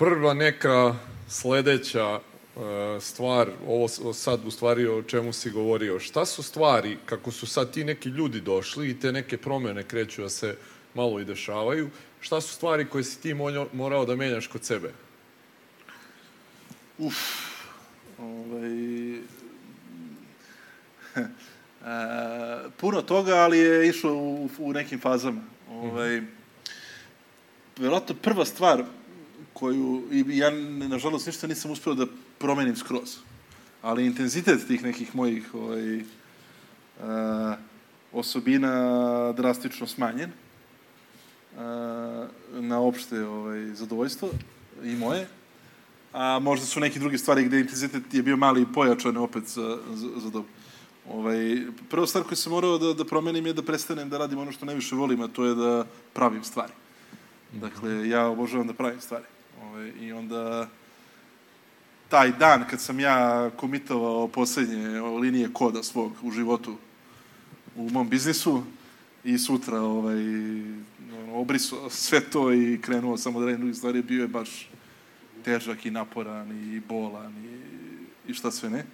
prva neka sledeća e, stvar, ovo sad u stvari o čemu si govorio, šta su stvari, kako su sad ti neki ljudi došli i te neke promene kreću da se malo i dešavaju, šta su stvari koje si ti morao da menjaš kod sebe? Uf, ovaj, puno toga, ali je išlo u, u nekim fazama. Ovaj, verovatno prva stvar koju, i ja nažalost ništa nisam uspeo da promenim skroz, ali intenzitet tih nekih mojih ovaj, a, osobina drastično smanjen a, na opšte ovaj, zadovoljstvo i moje, a možda su neke druge stvari gde intenzitet je bio mali i pojačan opet za, za, za dobro. Ovaj, prva stvar koju sam morao da, da promenim je da prestanem da radim ono što najviše volim, a to je da pravim stvari. Dakle, ja obožavam da pravim stvari. Ovaj, I onda taj dan kad sam ja komitovao poslednje linije koda svog u životu u mom biznisu i sutra ovaj, obrisao sve to i krenuo samo da radim drugi stvari, bio je baš težak i naporan i bolan i, i šta sve ne.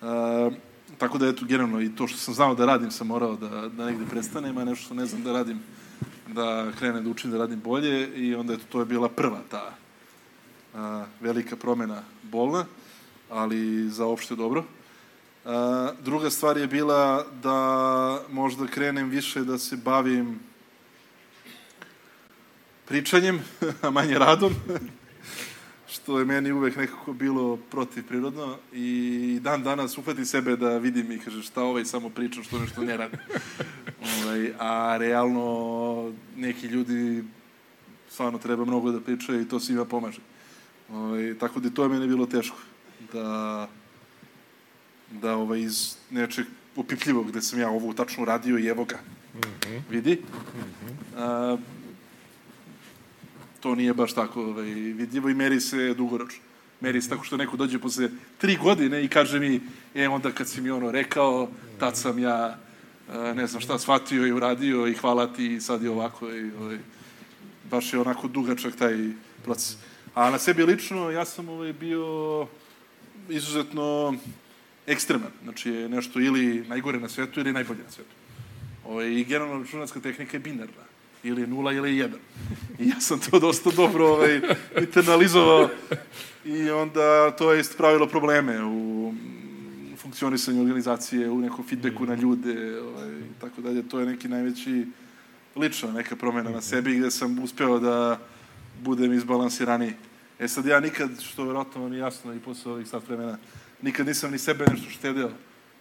Uh, tako da, eto, generalno, i to što sam znao da radim, sam morao da, da negde prestanem, a nešto što ne znam da radim, da krenem da učim da radim bolje i onda, eto, to je bila prva ta a, velika promena bolna, ali za opšte dobro. A, druga stvar je bila da možda krenem više da se bavim pričanjem, a manje radom što je meni uvek nekako bilo protivprirodno i dan danas uhvati sebe da vidim i kaže šta ovaj samo priča što nešto ne radi. ovaj, a realno neki ljudi stvarno treba mnogo da pričaju i to svima pomaže. Ovaj, tako da to je meni bilo teško. Da, da ovaj, iz nečeg opipljivog gde sam ja ovo tačno radio i evo ga. Mm -hmm. Vidi. Mm -hmm. a, to nije baš tako ovaj, vidljivo i meri se dugoročno. Meri se tako što neko dođe posle tri godine i kaže mi, e, onda kad si mi ono rekao, tad sam ja, ne znam šta, shvatio i uradio i hvala ti i sad je ovako. I, ovaj, baš je onako dugačak taj proces. A na sebi lično, ja sam ovaj, bio izuzetno ekstreman. Znači, je nešto ili najgore na svetu ili najbolje na svetu. Ovaj, I generalno računarska tehnika je binarna ili nula ili jedan. I ja sam to dosta dobro ovaj, internalizovao i onda to je ispravilo probleme u funkcionisanju organizacije, u nekom feedbacku na ljude, ovaj, tako dalje. To je neki najveći lična neka promena na sebi gde sam uspeo da budem izbalansiraniji. E sad ja nikad, što verovatno vam je jasno i posle ovih sat vremena, nikad nisam ni sebe nešto štedeo.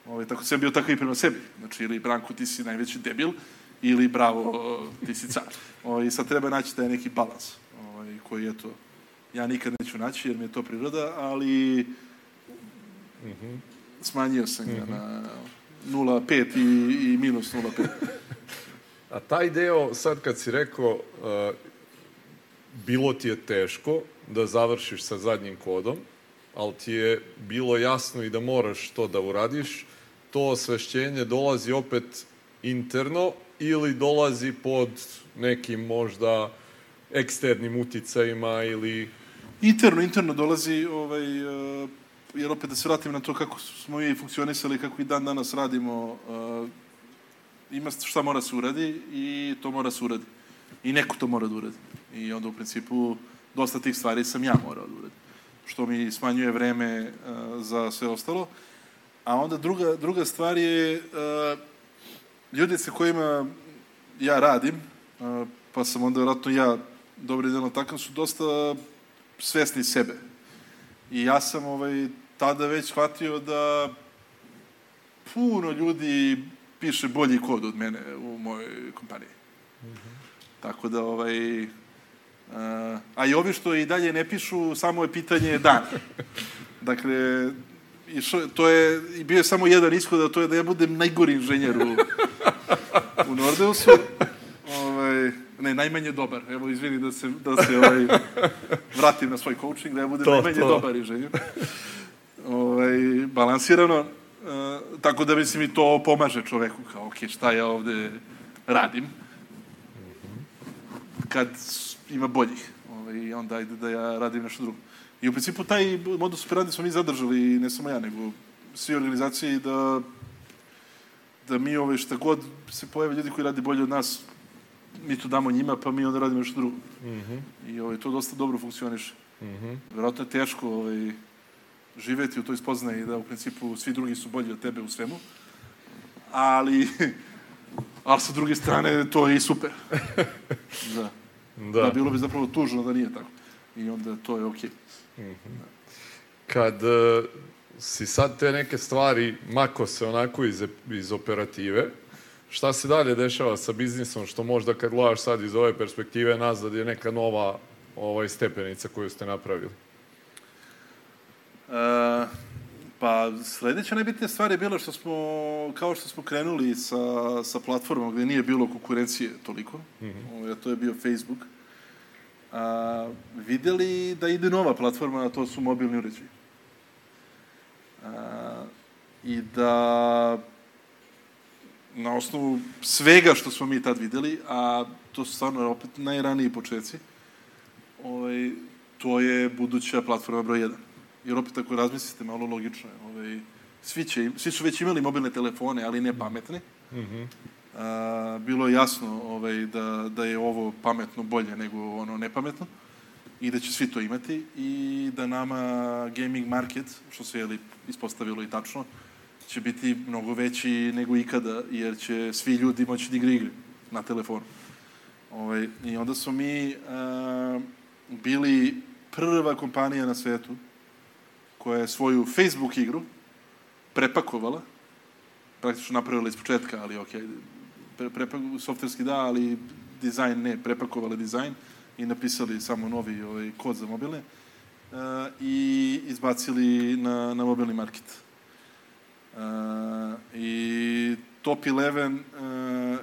Ovaj, tako sam bio tako i prema sebi. Znači, ili Branko, ti si najveći debil, ili bravo, ti si car. Ovaj, sad treba naći taj neki balans, ovaj, koji je to, ja nikad neću naći jer mi je to priroda, ali mm -hmm. smanjio sam ga mm -hmm. na 0,5 i, i minus 0,5. A taj deo, sad kad si rekao, uh, bilo ti je teško da završiš sa zadnjim kodom, ali ti je bilo jasno i da moraš to da uradiš, to osvešćenje dolazi opet interno ili dolazi pod nekim možda eksternim uticajima ili... Interno, interno dolazi, ovaj, uh, jer opet da se vratim na to kako smo mi funkcionisali, kako i dan danas radimo, uh, ima šta mora se uradi i to mora se uradi. I neko to mora da uradi. I onda u principu dosta tih stvari sam ja morao da uradim. Što mi smanjuje vreme uh, za sve ostalo. A onda druga, druga stvar je uh, ljudi sa kojima ja radim, pa sam onda vjerojatno ja dobri delo takav, su dosta svesni sebe. I ja sam ovaj, tada već shvatio da puno ljudi piše bolji kod od mene u mojoj kompaniji. Mm -hmm. Tako da, ovaj, a, a i ovi što i dalje ne pišu, samo je pitanje dana. Dakle, i šo, to je, i bio je samo jedan ishod, a to je da ja budem najgori inženjer u, u Nordeusu. Ovaj, ne, najmanje dobar. Evo, izvini da se, da se ovaj, vratim na svoj coaching, da ja budem to, najmanje to. dobar inženjer. Ovaj, balansirano. Uh, tako da, mislim, i to pomaže čoveku, kao, ok, šta ja ovde radim, kad ima boljih. Ovaj, i onda ajde da ja radim nešto drugo. I u principu taj modus operandi smo mi zadržali, ne samo ja, nego svi organizacije da da mi ove šta god se pojave ljudi koji radi bolje od nas, mi to damo njima, pa mi onda radimo nešto drugo. Mm -hmm. I ovaj, to dosta dobro funkcioniše. Mm -hmm. Verovatno je teško ovaj, živeti u toj spoznaji da u principu svi drugi su bolji od tebe u svemu, ali, ali sa druge strane to je i super. Da. Da. da bilo bi zapravo tužno da nije tako. I onda to je okej. Okay. Mm -hmm. Kad uh, si sad te neke stvari mako se onako iz, iz operative, šta se dalje dešava sa biznisom, što možda kad gledaš sad iz ove perspektive nazad je neka nova ovaj, stepenica koju ste napravili? E, pa sledeća najbitnija stvar je bila što smo, kao što smo krenuli sa, sa platformom gde nije bilo konkurencije toliko, mm -hmm. to je bio Facebook, a, videli da ide nova platforma, a to su mobilni uređaji. A, I da na osnovu svega što smo mi tad videli, a to su stvarno opet najraniji početci, ovaj, to je buduća platforma broj 1. Jer opet ako razmislite malo logično je, ovaj, svi, će, svi su već imali mobilne telefone, ali ne pametne. Mm -hmm. a, bilo je jasno ovaj, da, da je ovo pametno bolje nego ono nepametno i da će svi to imati i da nama gaming market, što se je ispostavilo i tačno, će biti mnogo veći nego ikada, jer će svi ljudi moći da igre igre na telefonu. Ovaj, I onda smo mi a, bili prva kompanija na svetu koja je svoju Facebook igru prepakovala, praktično napravila iz početka, ali ok, pre, softverski da, ali dizajn ne, prepakovali dizajn i napisali samo novi ovaj, kod za mobile uh, i izbacili na, na mobilni market. Uh, I Top 11 uh,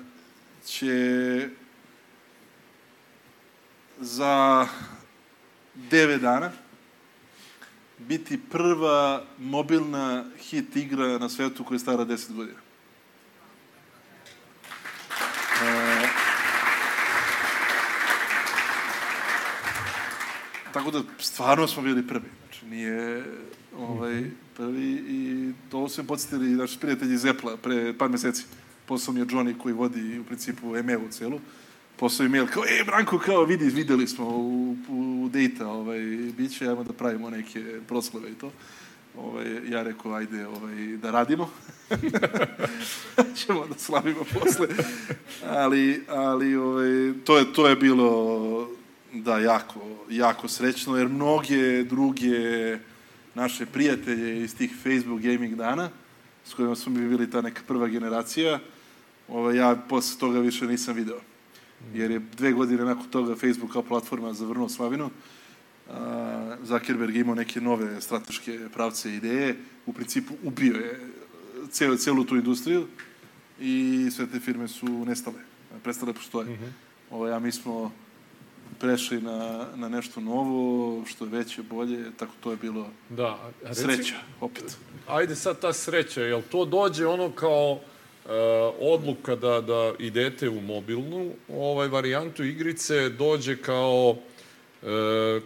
će za 9 dana biti prva mobilna hit igra na svetu koja je stara 10 godina. E, tako da stvarno smo bili prvi. Znači nije ovaj, prvi i to su im podsjetili naši prijatelji iz Apple pre par meseci. Poslao mi je Johnny koji vodi u principu EMEU celu. Uh, poslao email kao, e, Branko, kao, vidi, videli smo u, u data, ovaj, bit će, ajmo da pravimo neke proslave i to. Ovaj, ja rekao, ajde, ovaj, da radimo. ćemo da slavimo posle. ali, ali ovaj, to, je, to je bilo, da, jako, jako srećno, jer mnoge druge naše prijatelje iz tih Facebook gaming dana, s kojima smo mi bili ta neka prva generacija, ovaj, ja posle toga više nisam video jer je dve godine nakon toga Facebook kao platforma zavrnuo slavinu. Zuckerberg imao neke nove strateške pravce i ideje, u principu ubio je celu, celu tu industriju i sve te firme su nestale, prestale postoje. Mm -hmm. Ovo, ja, mi smo prešli na, na nešto novo, što je veće, bolje, tako to je bilo da, reci, sreća, opet. Ajde sad ta sreća, jel to dođe ono kao odluka da, da idete u mobilnu ovaj varijantu igrice dođe kao uh,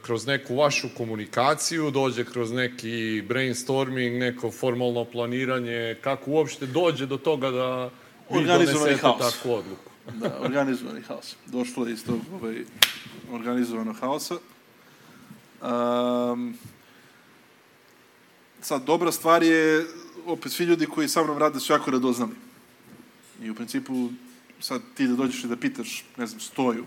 kroz neku vašu komunikaciju, dođe kroz neki brainstorming, neko formalno planiranje, kako uopšte dođe do toga da vi donesete takvu odluku. da, organizovani haos. Došlo je iz tog ovaj, organizovanog haosa. Um, sad, dobra stvar je, opet svi ljudi koji sa mnom rade su jako radoznali. I u principu, sad ti da dođeš i da pitaš, ne znam, stoju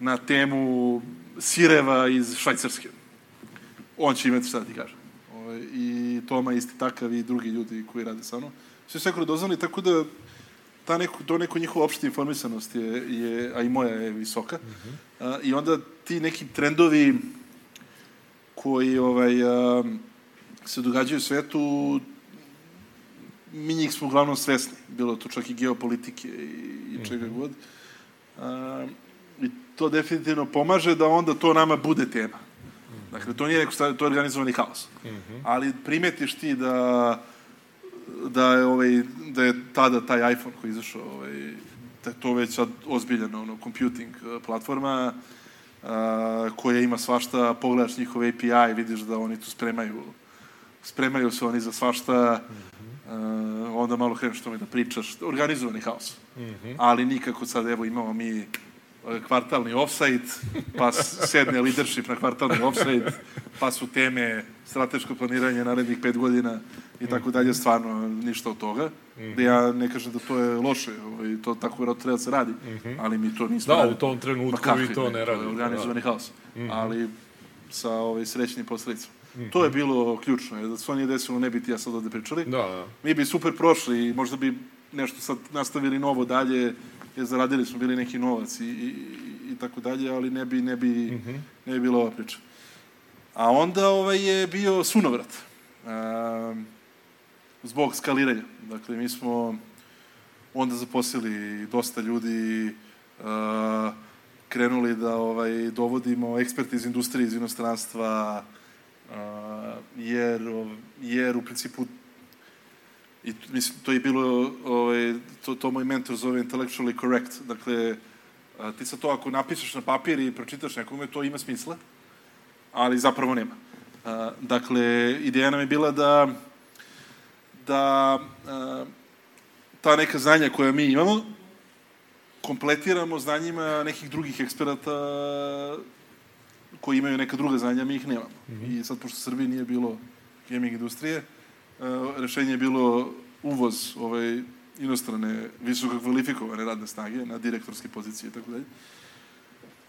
na temu sireva iz Švajcarske. On će imati šta da ti kaže. Ove, I Toma isti takav i drugi ljudi koji rade sa mnom. Sve sve dozvali, tako da ta neko, to neko njihova opšta informisanost je, je, a i moja je visoka. Mm -hmm. a, I onda ti neki trendovi koji ovaj, a, se događaju u svetu, mi njih smo uglavnom svesni, bilo to čak i geopolitike i, čega mm -hmm. god. A, I to definitivno pomaže da onda to nama bude tema. Dakle, to nije neko stavio, to je organizovani haos. Mm -hmm. Ali primetiš ti da da je ovaj da je tada taj iPhone koji izašao ovaj da je to već sad ozbiljeno ono computing platforma a, koja ima svašta, pogledaš njihov API, vidiš da oni tu spremaju, spremaju se oni za svašta, uh, onda malo kreneš tome da pričaš, organizovani haos. Ali nikako sad, evo, imamo mi kvartalni offside, pa sedne leadership na kvartalni offside, pa su teme strateško planiranje narednih pet godina i tako dalje, stvarno ništa od toga. Da ja ne kažem da to je loše, ovaj, to tako vjerojatno treba da se radi, ali mi to nismo Da, radili. u tom trenutku kakvi, vi to ne je radite. organizovani haos. Ali sa ovaj, srećnim posledicama. To je bilo ključno, jer da se to nije desilo, ne bi ti ja sad ovde pričali. Da, da. Mi bi super prošli i možda bi nešto sad nastavili novo dalje, jer zaradili smo bili neki novac i, i, i, tako dalje, ali ne bi, ne bi, ne bi bila ova priča. A onda ovaj, je bio sunovrat. Um, zbog skaliranja. Dakle, mi smo onda zaposlili dosta ljudi, uh, krenuli da ovaj, dovodimo eksperte iz industrije, iz inostranstva, jer, jer u principu i mislim, to je bilo, ovaj, to, to moj mentor zove intellectually correct. Dakle, ti sad to ako napišeš na papir i pročitaš nekome, to ima smisla, ali zapravo nema. Dakle, ideja nam je bila da da ta neka znanja koja mi imamo kompletiramo znanjima nekih drugih eksperata koji imaju neka druga znanja, mi ih nemamo. Mm -hmm. I sad, pošto Srbiji nije bilo gaming industrije, uh, rešenje je bilo uvoz ovaj, inostrane, visoko kvalifikovane radne snage na direktorske pozicije i tako dalje.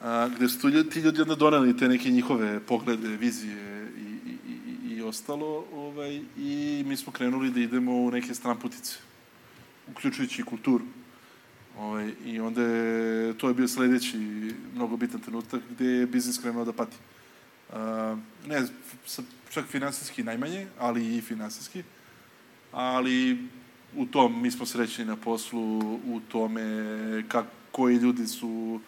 A, gde su ljudi, ti ljudi onda doneli te neke njihove poglede, vizije i, i, i, i ostalo, ovaj, i mi smo krenuli da idemo u neke stramputice, uključujući kulturu. Ovaj, I onda je, to je bio sledeći mnogo bitan trenutak gde je biznis krenuo da pati. A, ne, sa, čak finansijski najmanje, ali i finansijski. Ali u tom mi smo srećni na poslu, u tome kako, koji ljudi su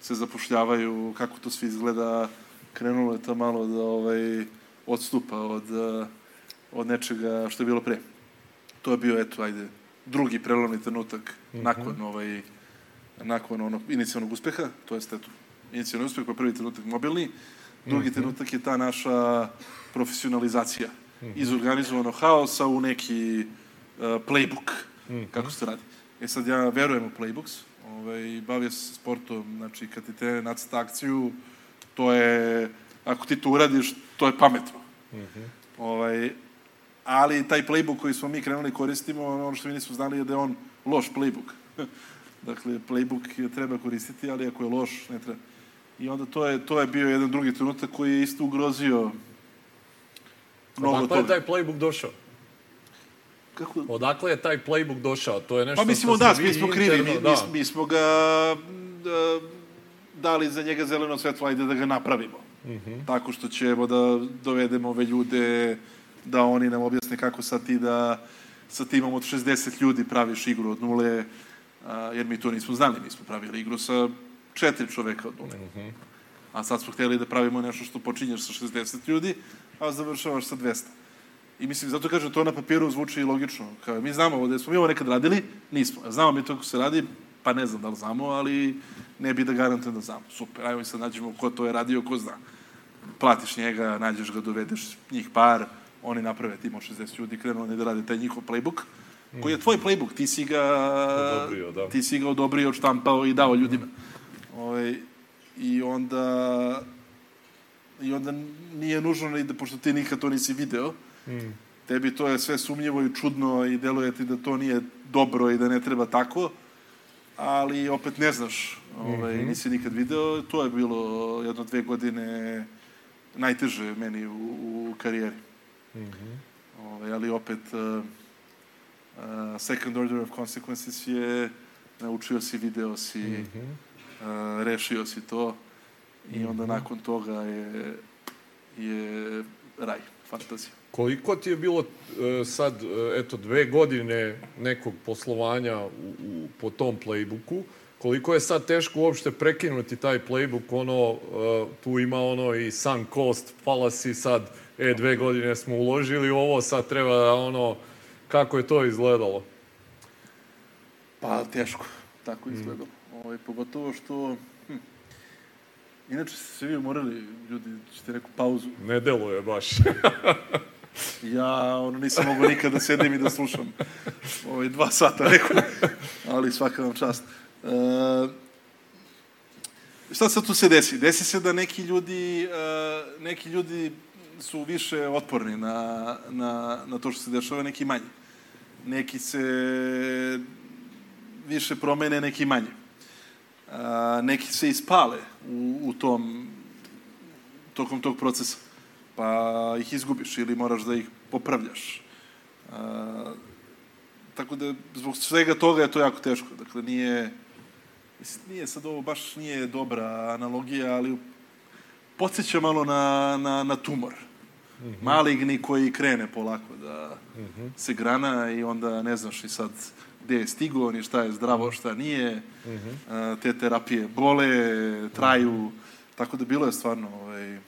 se zapošljavaju, kako to sve izgleda. Krenulo je to malo da ovaj, odstupa od, od nečega što je bilo pre. To je bio, eto, ajde, drugi prelomni trenutak mm -hmm. nakon ovaj nakon onog inicijalnog uspeha, to jest eto, inicijalni uspeh, pa prvi trenutak mobilni, drugi mm -hmm. trenutak je ta naša profesionalizacija mm -hmm. iz organizovanog haosa u neki uh, playbook, mm -hmm. kako se radi. E sad ja verujem u playbooks, ovaj, bavio se sportom, znači kad ti te nacrta akciju, to je, ako ti to uradiš, to je pametno. Mm -hmm. ovaj, ali taj playbook koji smo mi krenuli koristimo, ono što mi nismo znali je da je on loš playbook. dakle, playbook je treba koristiti, ali ako je loš, ne treba. I onda to je, to je bio jedan drugi trenutak koji je isto ugrozio mnogo Odakle toga. je taj playbook došao? Kako? Odakle je taj playbook došao? To je nešto Pa mislimo da, mi smo krivi, mi, interno- mi, da. mi smo ga da, dali za njega zeleno svetlo, ajde da ga napravimo. Mm -hmm. Tako što ćemo da dovedemo ove ljude, da oni nam objasne kako sad ti da sa timom od 60 ljudi praviš igru od nule, a, jer mi to nismo znali, mi smo pravili igru sa četiri čoveka od nule. Mm -hmm. A sad smo hteli da pravimo nešto što počinješ sa 60 ljudi, a završavaš sa 200. I mislim, zato kažem, to na papiru zvuči logično. Kao, mi znamo ovde, smo mi ovo nekad radili, nismo. Znamo mi to kako se radi, pa ne znam da li znamo, ali ne bi da garantujem da znamo. Super, ajmo sad nađemo ko to je radio, ko zna. Platiš njega, nađeš ga, dovedeš njih par, oni naprave tim od 60 ljudi, krenu oni da rade taj njihov playbook, koji je tvoj playbook, ti si ga Odobrio, da. ti si ga odobrio, štampao i dao ljudima. Ovaj, I onda i onda nije nužno ni da, pošto ti nikad to nisi video, Mm. tebi to je sve sumnjivo i čudno i deluje ti da to nije dobro i da ne treba tako, ali opet ne znaš, ovaj, mm -hmm. nisi nikad video, to je bilo jedno dve godine najteže meni u, u karijeri. Mm -hmm. Ovaj, ali opet uh, uh, second order of consequences je naučio si, video si, mm -hmm. uh, rešio si to i onda mm -hmm. nakon toga je, je raj, fantazija. Koliko ti je bilo sad, eto, dve godine nekog poslovanja u, u, po tom playbooku, koliko je sad teško uopšte prekinuti taj playbook, ono, tu ima ono i sunk cost, fallacy, sad, e, dve godine smo uložili u ovo, sad treba da, ono, kako je to izgledalo? Pa, teško, tako izgledalo. Mm. Ovaj, pogotovo što, hm, Inače se vi umorili, ljudi, ćete neku pauzu. Ne deluje baš. Ja, ono, nisam mogao nikad da sedim i da slušam ovaj, dva sata neko, ali svaka vam čast. E, šta sad tu se desi? Desi se da neki ljudi, e, neki ljudi su više otporni na, na, na to što se dešava, neki manje. Neki se više promene, neki manje. A, neki se ispale u, u tom, tokom tog procesa pa ih izgubiš ili moraš da ih popravljaš. A, tako da, zbog svega toga je to jako teško. Dakle, nije, mislim, nije sad ovo baš nije dobra analogija, ali podsjeća malo na, na, na tumor. Mm -hmm. Maligni koji krene polako da mm -hmm. se grana i onda ne znaš i sad gde je stigo, ni šta je zdravo, šta nije. Mm -hmm. Te terapije bole, traju. Tako da bilo je stvarno ovaj,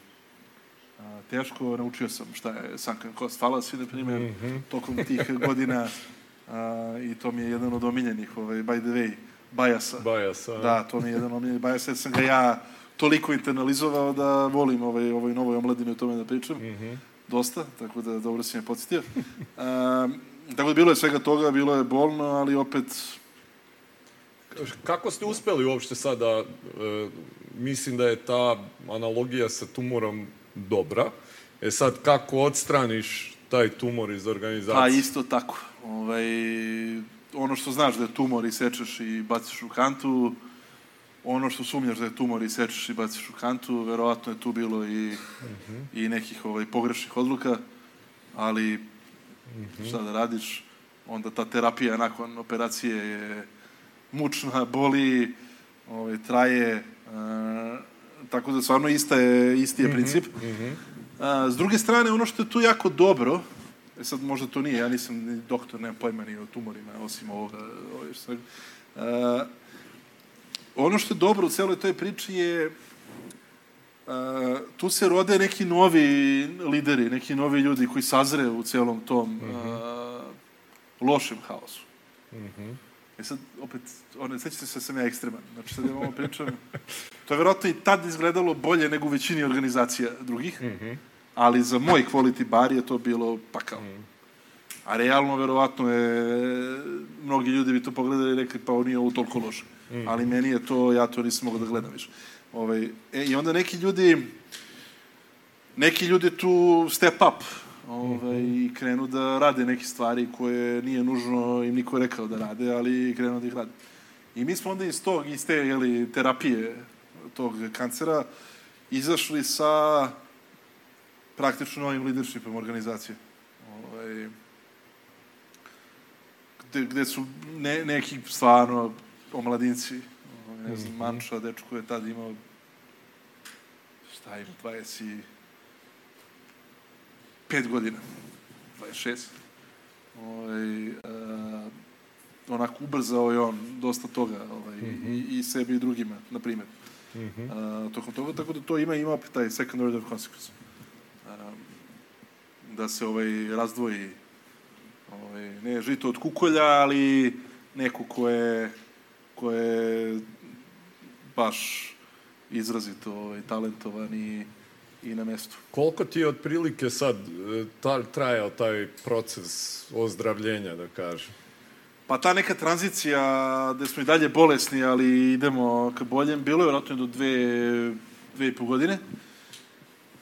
teško, naučio sam šta je sunken cost fallacy, na primjer, mm -hmm. tokom tih godina a, i to mi je jedan od omiljenih, ovaj, by the way, bajasa. Bajasa. Da, to mi je jedan od omiljenih bajasa, jer sam ga ja toliko internalizovao da volim ovaj, ovoj novoj omladini o tome da pričam. Mm -hmm. Dosta, tako da dobro si me podsjetio. A, tako da bilo je svega toga, bilo je bolno, ali opet Kako ste uspeli uopšte sada, e, mislim da je ta analogija sa tumorom dobra. E sad, kako odstraniš taj tumor iz organizacije? Pa isto tako. Ovaj, ono što znaš da je tumor i sečeš i baciš u kantu, ono što sumnjaš da je tumor i sečeš i baciš u kantu, verovatno je tu bilo i, uh mhm. -huh. i nekih ovaj, pogrešnih odluka, ali uh mhm. -huh. šta da radiš, onda ta terapija nakon operacije je mučna, boli, ovaj, traje, uh, tako da stvarno ista je, isti je mhm, princip. Mm -hmm. A, s druge strane, ono što je tu jako dobro, e sad možda to nije, ja nisam ni doktor, nemam pojma ni o tumorima, osim ovoga. Ovaj, što, a, ono što je dobro u celoj toj priči je a, tu se rode neki novi lideri, neki novi ljudi koji sazre u celom tom mm -hmm. a, lošem haosu. Mm -hmm. E sad, opet, one, sećate se da sam ja ekstreman. Znači, sad ja vam pričam, to je verovatno i tad izgledalo bolje nego u većini organizacija drugih, mm -hmm. ali za moj quality bar je to bilo pakao. Mm. A realno, verovatno je, mnogi ljudi bi to pogledali i rekli, pa on nije ovo toliko loše. Mm. Ali meni je to, ja to nisam mogao da gledam više. Ovaj, e, I onda neki ljudi, neki ljudi tu step up, ovaj, i krenu da rade neke stvari koje nije nužno im niko rekao da rade, ali krenu da ih rade. I mi smo onda iz tog, iz te jeli, terapije tog kancera izašli sa praktično novim leadershipom organizacije. Ovaj, gde, gde su ne, neki stvarno omladinci, ovaj, ne znam, mhm. Manča, dečko je tad imao šta ima, 20 pet godina, 26. Ovaj, uh, onako ubrzao je on dosta toga ovaj, mm -hmm. i, i sebi i drugima, na primjer. Mm -hmm. uh, tokom toga, tako da to ima ima opet taj second order consequence. Uh, da se ovaj, razdvoji ovaj, ne žito od kukolja, ali neko ko je, ko je baš izrazito ovaj, talentovan i i na mestu. Koliko ti je otprilike sad e, ta, trajao taj proces ozdravljenja, da kažem? Pa ta neka tranzicija gde smo i dalje bolesni, ali idemo ka boljem, bilo je vratno do dve, dve i po godine.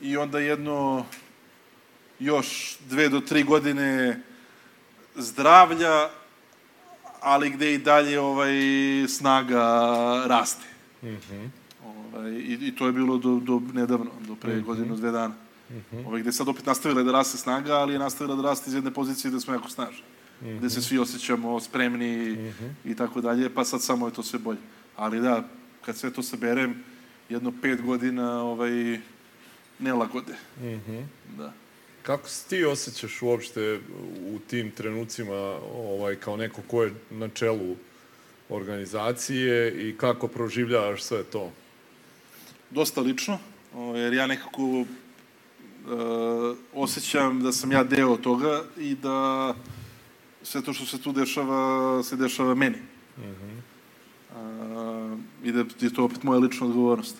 I onda jedno još dve do tri godine zdravlja, ali gde i dalje ovaj snaga raste. Mm -hmm. Ovaj, i, I to je bilo do, do nedavno, do pre mm -hmm. godinu, dve dana. Mm -hmm. ovaj, gde sad opet nastavila da raste snaga, ali je nastavila da raste iz jedne pozicije gde smo jako snažni. Mm -hmm. Gde se svi osjećamo spremni mm -hmm. i tako dalje, pa sad samo je to sve bolje. Ali da, kad sve to saberem, jedno pet godina ovaj, nelagode. Mm -hmm. Da. Kako se ti osjećaš uopšte u tim trenucima ovaj, kao neko ko je na čelu organizacije i kako proživljavaš sve to? dosta lično, jer ja nekako uh, osjećam da sam ja deo toga i da sve to što se tu dešava, se dešava meni. Mm -hmm. uh, I da je to opet moja lična odgovornost.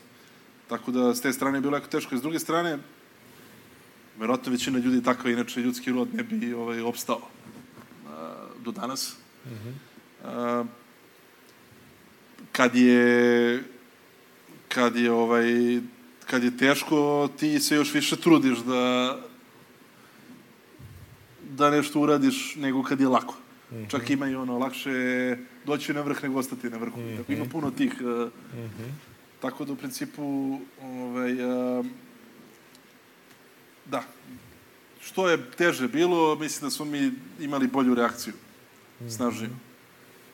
Tako da, s te strane je bilo jako teško. I s druge strane, verovatno većina ljudi takva, inače ljudski rod ne bi ovaj, opstao a, do danas. Mm -hmm. a, kad je kad je ovaj kad je teško ti se još više trudiš da da nešto uradiš nego kad je lako. Mm -hmm. Čak ima i ono lakše doći na vrh nego ostati na vrhu. Mm -hmm. Ima puno tih uh, mm -hmm. tako da u principu ovaj uh, da što je teže bilo, mislim da smo mi imali bolju reakciju. Mm -hmm. Snažniju.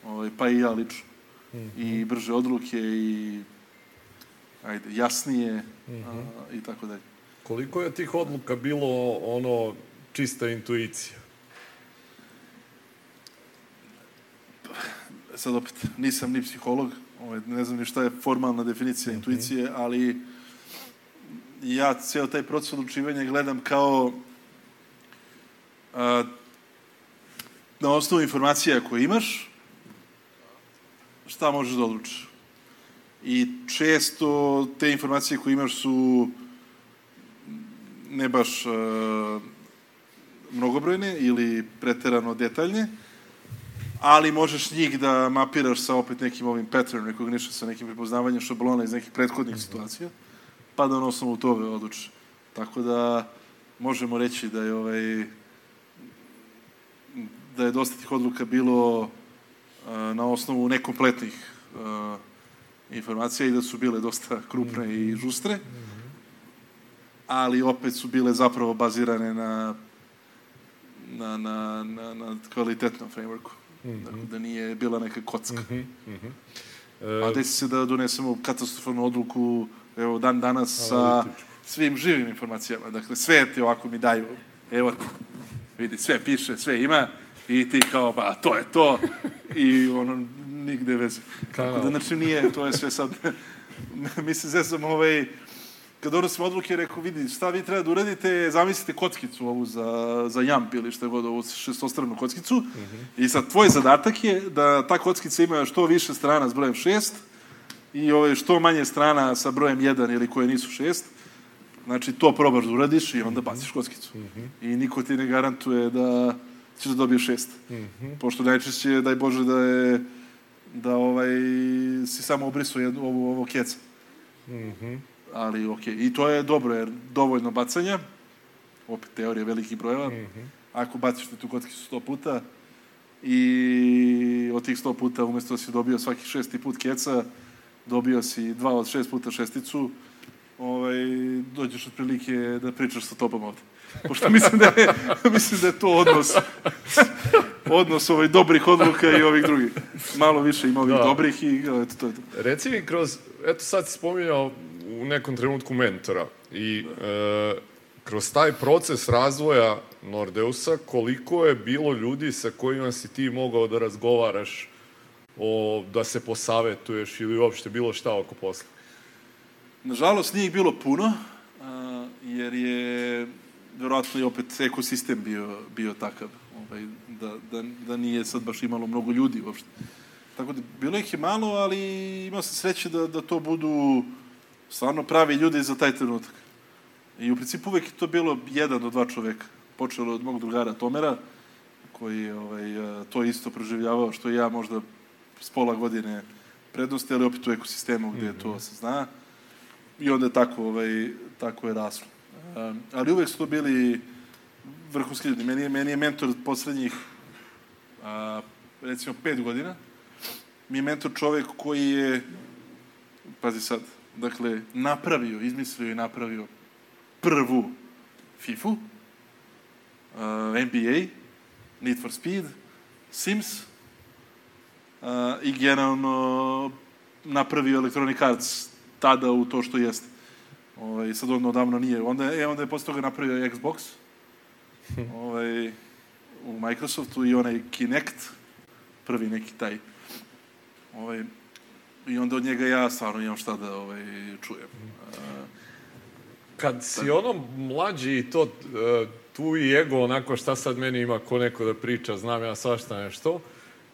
Ovaj, pa i ja lično. Mm -hmm. I brže odluke i ajde, jasnije mm -hmm. a, i tako dalje. Koliko je tih odluka bilo ono čista intuicija? Sad opet, nisam ni psiholog, ovaj, ne znam ni šta je formalna definicija mm -hmm. intuicije, ali ja ceo taj proces odlučivanja gledam kao a, na osnovu informacija koje imaš, šta možeš da odlučiš. I često te informacije koje imaš su ne baš uh, mnogobrojne ili preterano detaljne, ali možeš njih da mapiraš sa opet nekim ovim pattern recognition, sa nekim prepoznavanjem šablona iz nekih prethodnih situacija, pa da na osnovu toga odlučiš. Tako da možemo reći da je ovaj da je dosta tih odluka bilo uh, na osnovu nekompletnih uh, informacija i da su bile dosta krupne i žustre, ali opet su bile zapravo bazirane na na, na, na, na kvalitetnom frameworku. Mm -hmm. Dakle, da nije bila neka kocka. Mm -hmm. Mm -hmm. A desi se da donesemo katastrofalnu odluku evo, dan danas sa svim živim informacijama. Dakle, sve ti ovako mi daju. Evo vidi, sve piše, sve ima i ti kao, ba, to je to. I ono, nigde veze. Tako da, znači, nije, to je sve sad... mi se zezamo ovaj... Kad donosimo odluke, rekao, vidi, šta vi treba da uradite, zamislite kockicu ovu za, za jamp ili je god ovu šestostranu kockicu. Mm -hmm. I sad, tvoj zadatak je da ta kockica ima što više strana s brojem šest i ovaj, što manje strana sa brojem jedan ili koje nisu šest. Znači, to probaš da uradiš i onda baciš kockicu. Mm -hmm. I niko ti ne garantuje da ćeš da dobiješ šest. Mm -hmm. Pošto najčešće, daj Bože, da je da ovaj, si samo obrisao jednu, ovo, ovo keca. Mm -hmm. Ali, okej. Okay. I to je dobro, jer dovoljno bacanja, opet teorija velikih brojeva, mm -hmm. ako baciš tu kockicu sto puta i od tih sto puta, umesto da si dobio svaki šesti put keca, dobio si dva od šest puta šesticu, ovaj, dođeš otprilike da pričaš sa tobom ovde. Pošto mislim da je, mislim da je to odnos odnos ovaj dobrih odluka i ovih drugih. Malo više ima ovih da. dobrih i eto, to je to. Reci mi kroz, eto sad si spominjao u nekom trenutku mentora i e, kroz taj proces razvoja Nordeusa, koliko je bilo ljudi sa kojima si ti mogao da razgovaraš o, da se posavetuješ ili uopšte bilo šta oko posla? Nažalost, nije ih bilo puno, jer je verovatno i opet ekosistem bio, bio takav, ovaj, da, da, da nije sad baš imalo mnogo ljudi uopšte. Tako da, bilo ih je malo, ali imao sam sreće da, da to budu stvarno pravi ljudi za taj trenutak. I u principu uvek je to bilo jedan do dva čoveka. Počelo od mog drugara Tomera, koji je ovaj, to isto proživljavao, što i ja možda s pola godine prednosti, ali opet u ekosistemu gde mm -hmm. to se zna. I onda je tako, ovaj, tako je raslo. Um, ali uvek su to bili vrhunski ljudi. Meni je, meni je mentor od poslednjih, a, recimo, pet godina. Mi je mentor čovek koji je, pazi sad, dakle, napravio, izmislio i napravio prvu FIFA, uh, NBA, Need for Speed, Sims i generalno napravio Electronic Arts tada u to što jeste. Ovaj, sad on odavno nije. Onda, je, onda je posle toga napravio Xbox ovaj, u Microsoftu i onaj Kinect, prvi neki taj. Ovaj, I onda od njega ja stvarno imam šta da ovaj, čujem. Kad si ono mlađi i to, e, tu i ego, onako šta sad meni ima ko neko da priča, znam ja svašta nešto,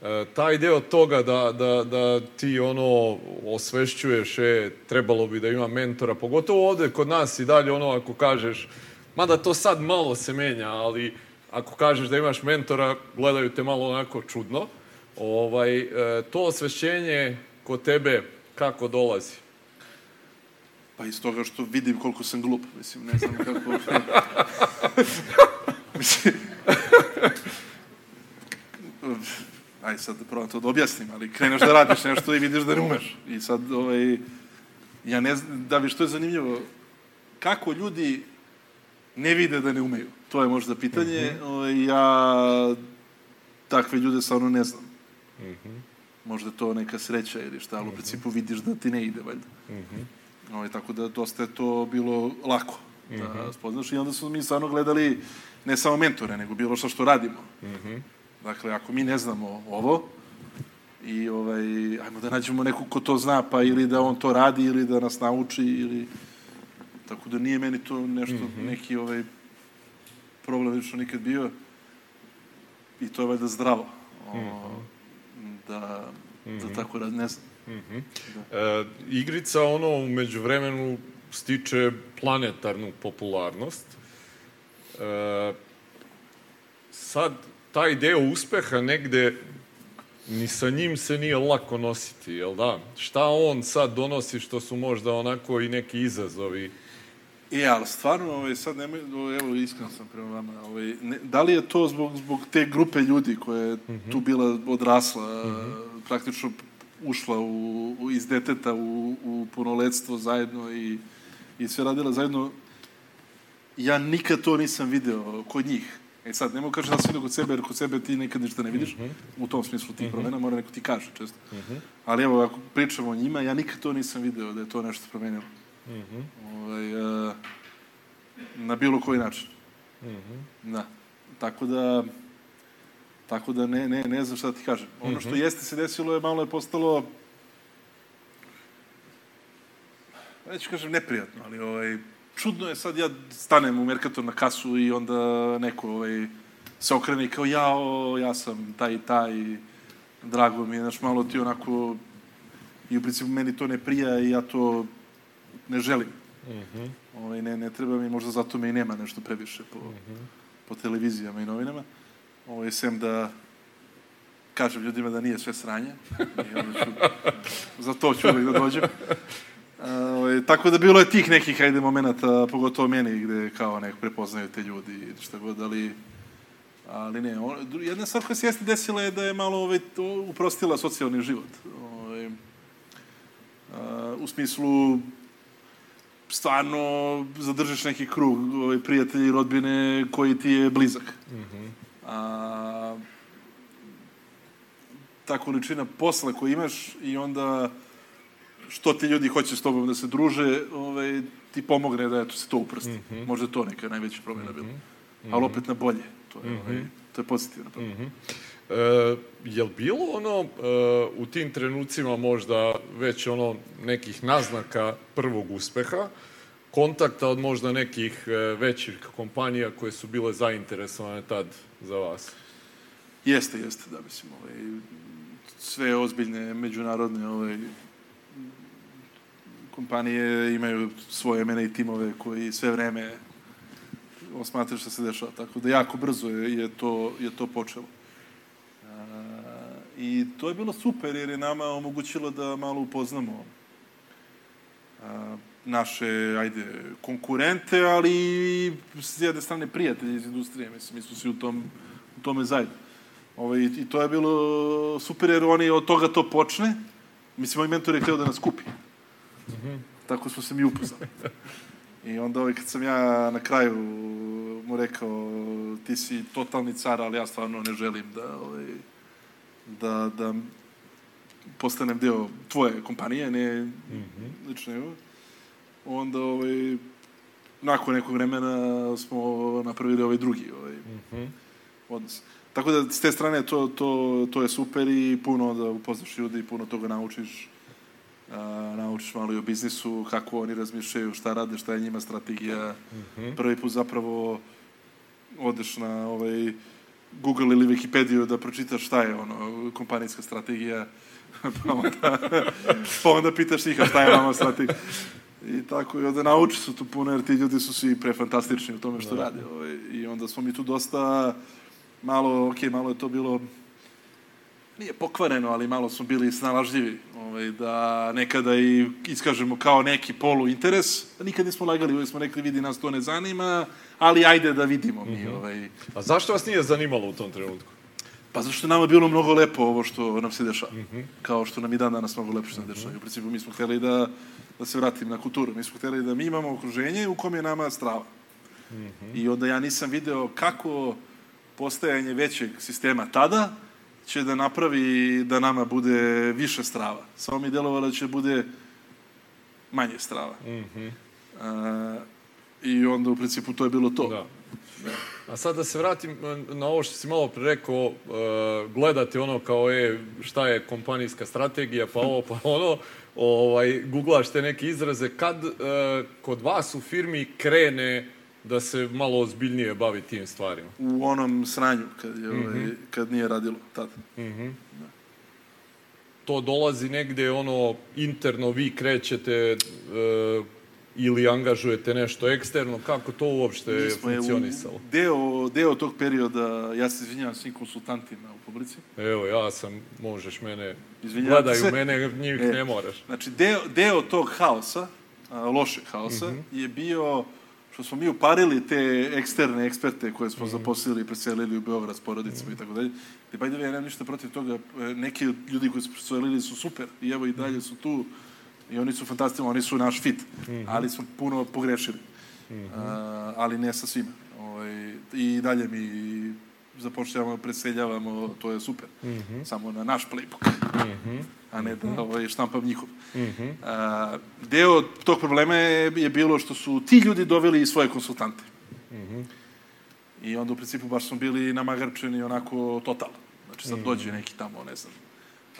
E, taj deo toga da, da, da ti ono osvešćuješ, e, trebalo bi da ima mentora, pogotovo ovde kod nas i dalje ono ako kažeš, mada to sad malo se menja, ali ako kažeš da imaš mentora, gledaju te malo onako čudno. Ovaj, e, to osvešćenje kod tebe kako dolazi? Pa iz toga što vidim koliko sam glup, mislim, ne znam kako... mislim... Aj sad da probam to da objasnim, ali kreneš da radiš nešto i vidiš da ne umeš. I sad, ovaj, ja ne znam, da bi što je zanimljivo, kako ljudi ne vide da ne umeju? To je možda pitanje. Mm -hmm. Ja takve ljude stvarno ne znam. Mm -hmm. Možda to neka sreća ili šta, ali u mhm. principu vidiš da ti ne ide, valjda. Mm -hmm. Ovaj, tako da dosta je to bilo lako da mm -hmm. spoznaš. I onda smo mi stvarno gledali ne samo mentore, nego bilo što što radimo. Mm -hmm. Dakle, ako mi ne znamo ovo, i ovaj, ajmo da nađemo nekog ko to zna, pa ili da on to radi, ili da nas nauči, ili... Tako da nije meni to nešto, mm -hmm. neki ovaj problem što nikad bio. I to je valjda zdravo. O, mm -hmm. Da, mm -hmm. da tako rad, ne znam. Mm -hmm. da. e, igrica, ono, umeđu vremenu stiče planetarnu popularnost. E, sad, taj deo uspeha negde ni sa njim se nije lako nositi, jel da? Šta on sad donosi što su možda onako i neki izazovi? E, ali stvarno, ovaj, sad nemoj, evo, iskreno sam prema vama, ovaj, ne, da li je to zbog, zbog te grupe ljudi koja je mm -hmm. tu bila odrasla, mm -hmm. praktično ušla u, u, iz deteta u, u punoletstvo zajedno i, i sve radila zajedno, ja nikad to nisam video kod njih. E sad, nemo kažem da sam vidio kod sebe, jer kod sebe ti nikad ništa ne vidiš, mm -hmm. u tom smislu tih mm -hmm. promena, mora neko ti kaže često. Mm -hmm. Ali evo, ako pričamo o njima, ja nikad to nisam video da je to nešto promenilo. Mm -hmm. ovaj, uh, na bilo koji način. Mm -hmm. Da. Tako da, tako da ne, ne, ne znam šta da ti kažem. Ono mm -hmm. što mhm. jeste se desilo je malo je postalo neću kažem neprijatno, ali ovaj, čudno je sad ja stanem u Mercator na kasu i onda neko ovaj, se okrene i kao jao, ja sam taj i taj, drago mi je, znaš, malo ti onako, i u principu meni to ne prija i ja to ne želim. Mm -hmm. ovaj, ne, ne treba mi, možda zato me i nema nešto previše po, mm -hmm. po televizijama i novinama. Ovaj, sem da kažem ljudima da nije sve sranje. I onda ću, za to ću uvijek da dođem. Ovaj, tako da bilo je tih nekih, hajde, momenta, pogotovo meni, gde kao nek prepoznaju te ljudi i šta god, ali, ali ne. On, jedna stvar koja se jeste desila je da je malo ovaj, to uprostila socijalni život. Ovaj, a, u smislu stvarno zadržiš neki krug ovaj, prijatelji i rodbine koji ti je blizak. Mm -hmm. A, ta količina posla koju imaš i onda što ti ljudi hoće s tobom da se druže, ovaj, ti pomogne da eto, se to uprsti. Mm -hmm. Možda to neka najveća promjena bila. Mm -hmm. Ali opet na bolje. To je, mm -hmm. ovaj, to je pozitivno. Mm -hmm. E, je li bilo ono e, u tim trenucima možda već ono nekih naznaka prvog uspeha, kontakta od možda nekih e, većih kompanija koje su bile zainteresovane tad za vas? Jeste, jeste, da mislim, ovaj, sve ozbiljne međunarodne ovaj, kompanije imaju svoje mene i timove koji sve vreme osmatraju šta se dešava. Tako da jako brzo je, je, to, je to počelo. A, I to je bilo super jer je nama omogućilo da malo upoznamo a, naše, ajde, konkurente, ali i s jedne strane prijatelji iz industrije. Mislim, mi smo svi u, tom, u tome zajedno. Ovo, ovaj, i, I to je bilo super jer oni od toga to počne. Mislim, moj mentor je htio da nas kupi. -hmm. Tako smo se mi upoznali. I onda ovaj, kad sam ja na kraju mu rekao ti si totalni car, ali ja stvarno ne želim da, ovaj, da, da postanem deo tvoje kompanije, ne mm -hmm. lično evo. Onda ovaj, nakon nekog vremena smo napravili ovaj drugi ovaj, mm -hmm. odnos. Tako da s te strane to, to, to je super i puno da upoznaš ljudi, puno toga naučiš naučiš malo i o biznisu, kako oni razmišljaju, šta rade, šta je njima strategija. Mm -hmm. Prvi put zapravo odeš na ovaj, Google ili Wikipediju da pročitaš šta je ono, kompanijska strategija, pa onda, pa onda pitaš njih, šta je vama strategija? I tako, i onda nauči su tu puno, jer ti ljudi su svi prefantastični u tome što Da. rade. Ovaj, I onda smo mi tu dosta, malo, ok, malo je to bilo, nije pokvareno, ali malo smo bili snalažljivi, ovaj, da nekada i iskažemo kao neki polu interes. Nikad nismo lagali, uvijek smo rekli, vidi, nas to ne zanima, ali ajde da vidimo mi. Ovaj. A zašto vas nije zanimalo u tom trenutku? Pa zašto je nama bilo mnogo lepo ovo što nam se dešava. Kao što nam i dan danas mnogo lepo što se dešava. I U principu mi smo hteli da, da se vratim na kulturu. Mi smo hteli da mi imamo okruženje u kom je nama strava. I onda ja nisam video kako postajanje većeg sistema tada će da napravi da nama bude više strava. Samo mi je delovalo da će bude manje strava. A, I onda u principu to je bilo to. Da. A sad da se vratim e, na ovo što si malo pre rekao, e, gledate ono kao e, šta je kompanijska strategija, pa ovo, pa ono, ovaj, googlaš te neke izraze, kad e, kod vas u firmi krene da se malo ozbiljnije bavi tim stvarima? U onom sranju kad, je, ovaj, kad nije radilo tada. To dolazi negde ono interno, vi krećete e, ili angažujete nešto eksterno, kako to uopšte je smo je funkcionisalo? Deo, deo tog perioda, ja se izvinjavam svim konsultantima u publici, Evo, ja sam, možeš mene, Izvinjavam gledaju se. mene, njih E. ne moraš. Znači, deo, deo tog haosa, a, lošeg haosa, je bio što smo mi uparili te eksterne eksperte koje smo zaposlili i preselili u Beograd s porodicama i tako dalje. I by the way, ja nemam ništa protiv toga. E, Neki od ljudi koji su preselili su super i evo i dalje su tu i oni su fantastični, oni su naš fit. Ali smo puno pogrešili. A, ali ne sa svima. Ovaj, I dalje mi zapošljavamo, preseljavamo, to je super. Samo na naš playbook a ne da ovaj, štampam njihov. A, deo tog problema je, je bilo što su ti ljudi doveli svoje konsultante. I onda u principu baš smo bili namagarčeni onako totalno. Znači sad dođe neki tamo, ne znam,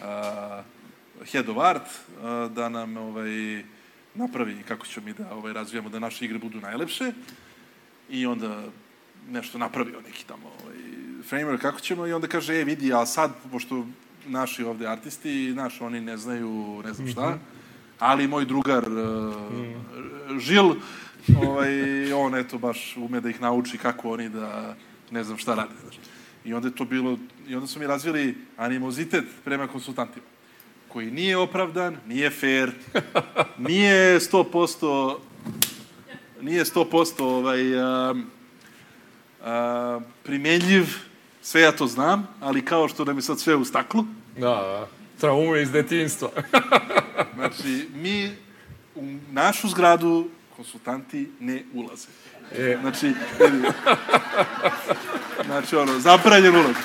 a, head of art a, da nam ovaj, napravi kako ćemo mi da ovaj, razvijamo da naše igre budu najlepše i onda nešto napravio neki tamo ovaj, framework kako ćemo i onda kaže, e vidi, a sad, pošto naši ovde artisti, naš, oni ne znaju, ne znam šta, ali moj drugar uh, Žil, ovaj, on eto baš ume da ih nauči kako oni da ne znam šta rade. Znaš. I onda je to bilo, i onda su mi razvili animozitet prema konsultantima koji nije opravdan, nije fair, nije 100% nije 100% ovaj, um, a, primenljiv, sve ja to znam, ali kao što nam je sad sve u staklu, Da, da. Traume iz detinstva. znači, mi u našu zgradu konsultanti ne ulaze. E, Znači, znači ono, zabranjen ulaz.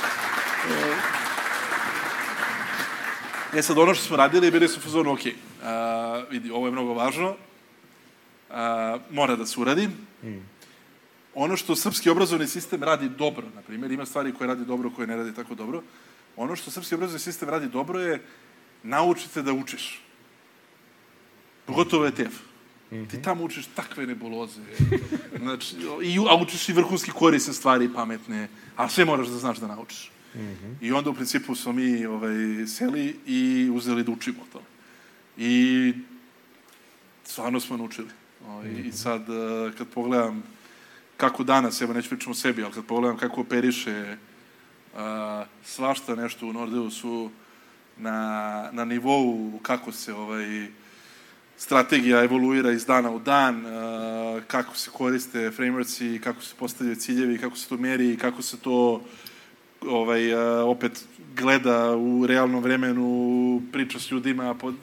E sad, ono što smo radili, bili su fazonu, ok, a, vidi, ovo je mnogo važno, a, mora da se uradi. Ono što srpski obrazovni sistem radi dobro, na primjer, ima stvari koje radi dobro, koje ne radi tako dobro. Ono što srpski obrazovni sistem radi dobro je naučite da učiš. Pogotovo ETF. Ti tamo učiš takve nebuloze. Znači, i, a učiš i vrhunski korisne stvari, pametne, a sve moraš da znaš da naučiš. I onda u principu smo mi ovaj, seli i uzeli da učimo to. I stvarno smo naučili. Ovaj, I sad, eh, kad pogledam kako danas, evo neću pričam o sebi, ali kad pogledam kako operiše a, svašta nešto u Nordeusu na, na nivou kako se ovaj, strategija evoluira iz dana u dan, a, kako se koriste frameworksi, kako se postavljaju ciljevi, kako se to meri, kako se to ovaj, a, opet gleda u realnom vremenu, priča s ljudima, pod,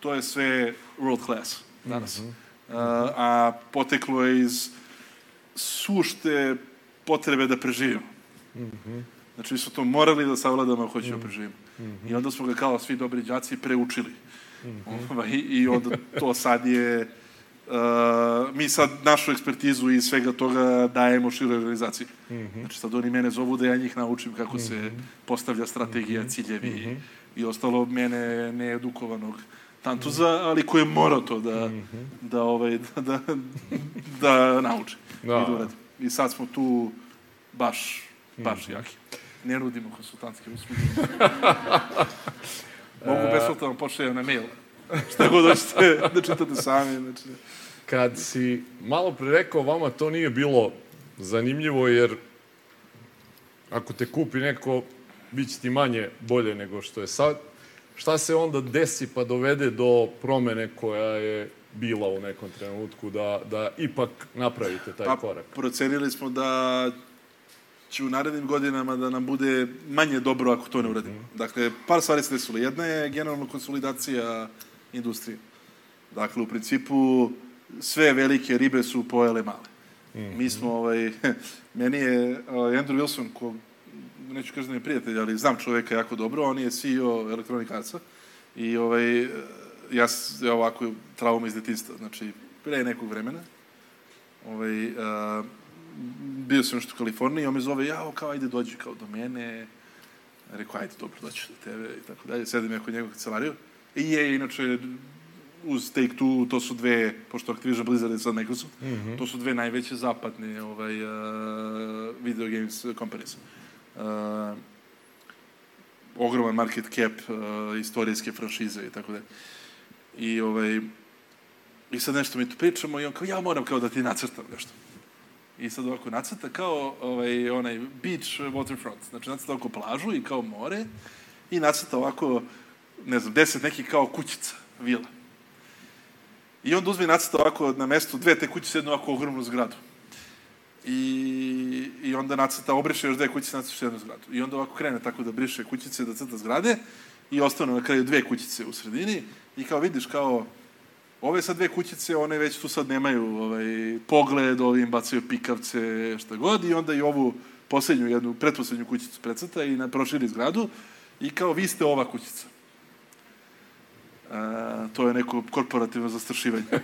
to je sve world class danas. A, a poteklo je iz sušte potrebe da preživimo. Znači, mi smo to morali da savladamo ako hoćemo da preživimo. I onda smo ga kao svi dobri đaci preučili. Ovaj, I onda to sad je... Uh, mi sad našu ekspertizu i svega toga dajemo široj organizaciji. Znači sad oni mene zovu da ja njih naučim kako se postavlja strategija, ciljevi i ostalo mene needukovanog tantuza, ali koji je morao to da, da, ovaj, da, da, da nauči Da. i da. I sad smo tu baš, baš jaki. Ne nudimo konsultantske usluge. Mogu besplatno vam pošaljem na mail. Šta god hoćete da čitate sami. Znači. Kad si malo pre rekao, vama to nije bilo zanimljivo, jer ako te kupi neko, bit će ti manje bolje nego što je sad. Šta se onda desi pa dovede do promene koja je bila u nekom trenutku da, da ipak napravite taj Pa, korak? procenili smo da će u narednim godinama da nam bude manje dobro ako to ne uradimo. Dakle, par stvari se desilo. Jedna je generalno konsolidacija industrije. Dakle, u principu, sve velike ribe su pojele male. Mi smo, ovaj, meni je ovaj, Andrew Wilson, ko, neću kažem da je prijatelj, ali znam čoveka jako dobro, on je CEO Electronic Artsa i ovaj, ja, s- ja ovako trauma iz detinjstva, znači pre nekog vremena, ovaj, a, bio sam nešto u Kaliforniji, on me zove, jao, kao, ajde, dođi kao do mene. Rekao, ajde, dobro, doći do tebe i tako dalje. Sedim ja kod njegovog kancelariju. I je, inače, uz Take-Two, to su dve, pošto Activision Blizzard je sad Microsoft, mm -hmm. to su dve najveće zapadne ovaj, uh, video games companies. Uh, ogroman market cap, uh, istorijske franšize i tako dalje. I, ovaj, I sad nešto mi tu pričamo i on kao, ja moram kao da ti nacrtam nešto. I sad ovako nacrta kao ovaj, onaj beach waterfront. Znači nacrta ovako plažu i kao more i nacrta ovako, ne znam, deset nekih kao kućica, vila. I onda uzme nacrta ovako na mestu dve te kućice, jednu ovako ogromnu zgradu. I, I onda nacrta, obriše još dve kućice, nacrta jednu zgradu. I onda ovako krene tako da briše kućice, da crta zgrade i ostanu na kraju dve kućice u sredini i kao vidiš kao ove sad dve kućice, one već tu sad nemaju ovaj, pogled, ovim bacaju pikavce, šta god, i onda i ovu poslednju, jednu, pretposlednju kućicu precrta i na, proširi zgradu i kao vi ste ova kućica. A, to je neko korporativno zastrašivanje.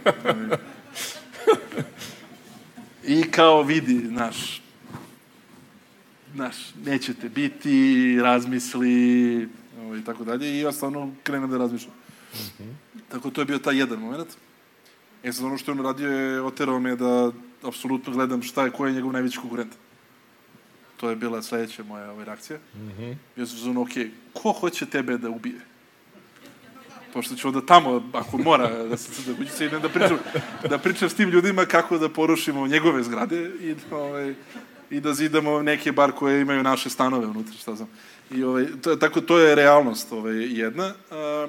I kao vidi, znaš, znaš, nećete biti, razmisli, i tako dalje, i ja stvarno krenem da razmišljam. Tako to je bio taj jedan moment. E sad ono što je on radio je oterao me da apsolutno gledam šta je, ko je njegov najveći konkurent. To je bila sledeća moja ovaj, reakcija. Mm -hmm. Bio sam ok, ko hoće tebe da ubije? Pošto ću onda tamo, ako mora da se crta kućica, idem da pričam, da pričam s tim ljudima kako da porušimo njegove zgrade i da, ovaj, i da zidamo neke bar koje imaju naše stanove unutra, šta znam. I ovaj, to, tako, to je realnost ovaj, jedna. A,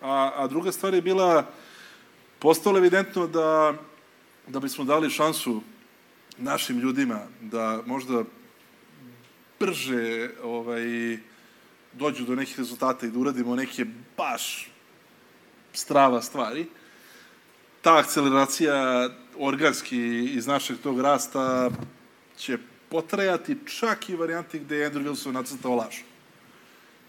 a, a druga stvar je bila, postalo evidentno da, da bismo dali šansu našim ljudima da možda brže ovaj, dođu do nekih rezultata i da uradimo neke baš strava stvari, ta akceleracija organski iz našeg tog rasta će potrajati čak i varijanti gde je Andrew Wilson nacrtao laž.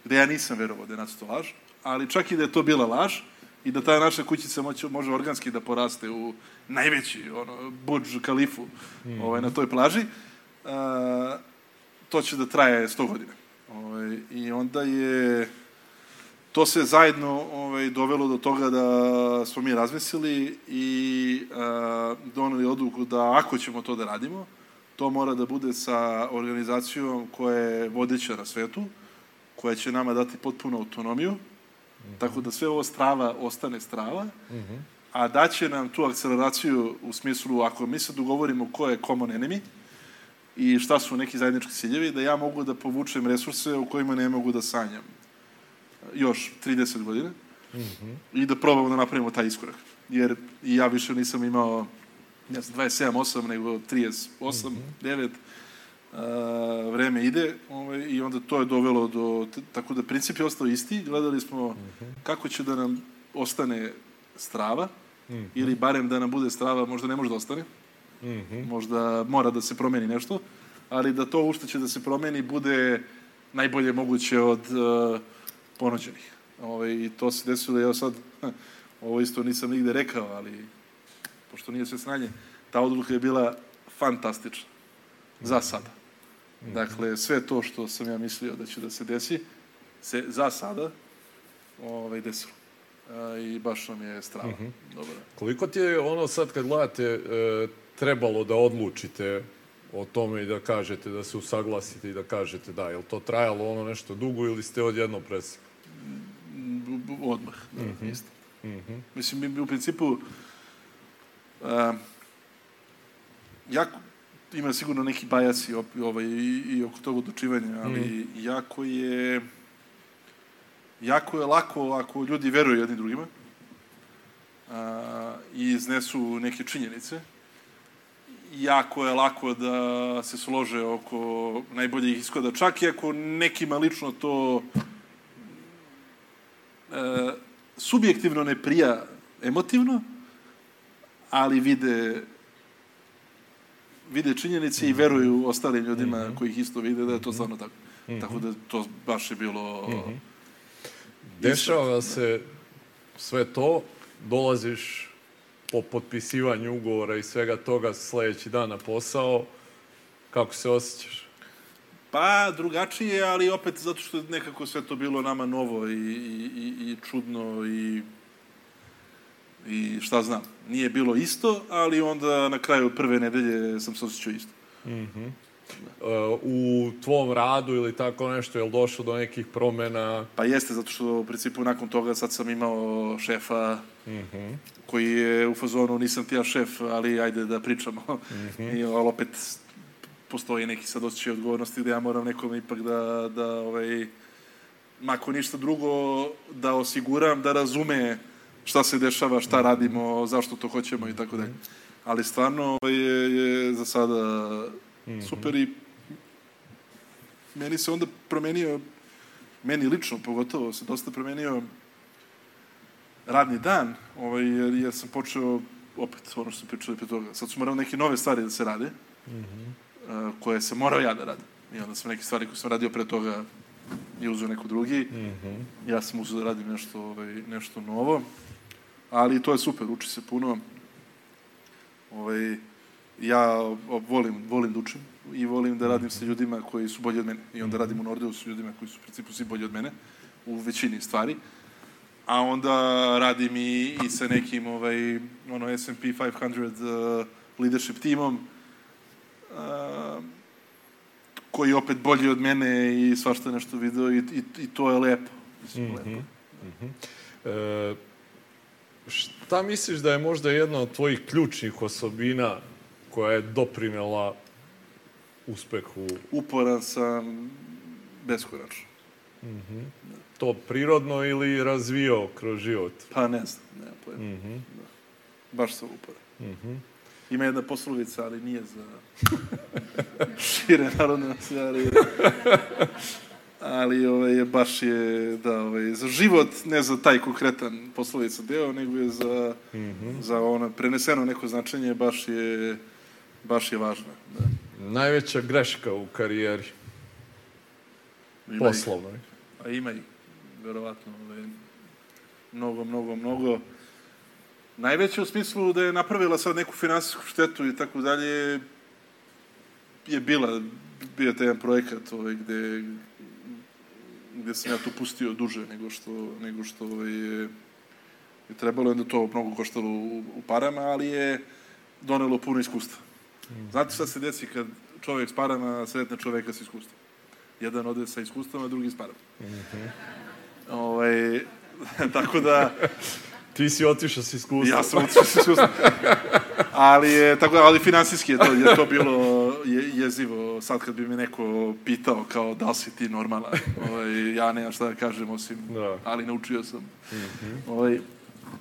Gde ja nisam verovao da je nacrtao laž, ali čak i da je to bila laž i da ta naša kućica moće, može organski da poraste u najveći ono, Burj Kalifu mm. ovaj, na toj plaži, a, to će da traje 100 godina. Ovaj, I onda je to se zajedno ovaj, dovelo do toga da smo mi razmislili i a, doneli odluku da ako ćemo to da radimo, to mora da bude sa organizacijom koja je vodeća na svetu, koja će nama dati potpunu autonomiju, mm -hmm. tako da sve ovo strava ostane strava, mm -hmm. a daće nam tu akceleraciju u smislu, ako mi se dogovorimo ko je common enemy i šta su neki zajednički ciljevi, da ja mogu da povučem resurse u kojima ne mogu da sanjam još 30 godina mm -hmm. i da probamo da napravimo taj iskorak. Jer i ja više nisam imao ne znam, 27, 8, nego 38, mm -hmm. 9, a, vreme ide ovaj, i onda to je dovelo do, tako da princip je ostao isti, gledali smo mm -hmm. kako će da nam ostane strava, mm -hmm. ili barem da nam bude strava, možda ne može da ostane, mm -hmm. možda mora da se promeni nešto, ali da to u što će da se promeni bude najbolje moguće od uh, ponuđenih. Ovaj, I to se desilo, ja sad, ovo isto nisam nigde rekao, ali pošto nije sve snanje, ta odluka je bila fantastična. Za sada. Dakle, sve to što sam ja mislio da će da se desi, se za sada ovaj, desilo. A, I baš nam je strava. Mm -hmm. Dobro. Koliko ti je ono sad kad gledate e, trebalo da odlučite o tome i da kažete, da se usaglasite i da kažete da, je li to trajalo ono nešto dugo ili ste odjedno presekli? B- Odmah, da, isto. Mislim, mi, mi u principu a, jako, ima sigurno neki bajaci op, ovaj, i, i oko tog odlučivanja, ali jako je jako je lako ako ljudi veruju jedni drugima a, i iznesu neke činjenice. Jako je lako da se slože oko najboljih ishoda, čak i ako nekima lično to e, subjektivno ne prija emotivno, ali vide vide činjenice i veruju ostalim ljudima koji ih isto vide da je to stvarno tako. Tako da to baš je bilo... Dešava se sve to, dolaziš po potpisivanju ugovora i svega toga sledeći dan na posao, kako se osjećaš? Pa, drugačije, ali opet zato što je nekako sve to bilo nama novo i, i, i, čudno i i šta znam. Nije bilo isto, ali onda na kraju prve nedelje sam se osjećao isto. Uh, u tvom radu ili tako nešto, je li došlo do nekih promena? Pa jeste, zato što u principu nakon toga sad sam imao šefa koji je u fazonu nisam ti ja šef, ali ajde da pričamo. I ali opet postoji neki sad osjećaj odgovornosti da ja moram nekome ipak da, da ovaj, mako ništa drugo, da osiguram da razume šta se dešava, šta radimo, zašto to hoćemo i tako dalje. Ali stvarno ovaj, je, je za sada super i meni se onda promenio, meni lično pogotovo, se dosta promenio radni dan, ovaj, jer, jer sam počeo, opet, ono što sam pričali pre toga, sad su morali neke nove stvari da se rade, a, koje sam morao ja da radim. I onda sam neke stvari koje sam radio pre toga i uzeo neko drugi. Ja sam uzeo da radim nešto, ovaj, nešto novo. Ali to je super, uči se puno. Ovaj, ja volim, volim da učim i volim da radim sa ljudima koji su bolji od mene. I onda radim u Nordeu sa ljudima koji su u principu svi bolji od mene u većini stvari. A onda radim i, i sa nekim ovaj, ono, S&P 500 uh, leadership timom uh, koji je opet bolji od mene i svašta nešto video i, i, i to je lepo. Mislim, lepo. E, šta misliš da je možda jedna od tvojih ključnih osobina koja je doprinela uspehu? Uporan sam beskonačno. To prirodno ili razvio kroz život? Pa ne znam, nema pojma. Da. Baš sam uporan. Ima jedna poslovica, ali nije za šire narodnosti, ali... ali ovaj, baš je, da, ovaj, za život, ne za taj konkretan poslovica deo, nego je za, za ono preneseno neko značenje, baš je, baš je važno. Da. Najveća greška u karijeri, Ima poslovnoj. A ima i, verovatno, ovaj, mnogo, mnogo, mnogo. Najveće u smislu da je napravila sad neku finansijsku štetu i tako dalje, je bila, bio je taj jedan projekat ovaj, gde, gde sam ja to pustio duže nego što, nego što ovaj, je, je trebalo, onda to mnogo koštalo u, u parama, ali je donelo puno iskustva. Znate šta se desi kad čovjek s parama sretne čoveka sa iskustvom? Jedan ode sa iskustvom, a drugi s parama. ovaj, tako da, Ti si otišao s iskustvom. ja sam otišao sa iskustvom. ali je, tako da, ali finansijski je to, je to bilo je, jezivo. Sad kad bi me neko pitao kao da li si ti normalan, ovaj, ja nemam šta da kažem osim, Da. ali naučio sam. ovaj,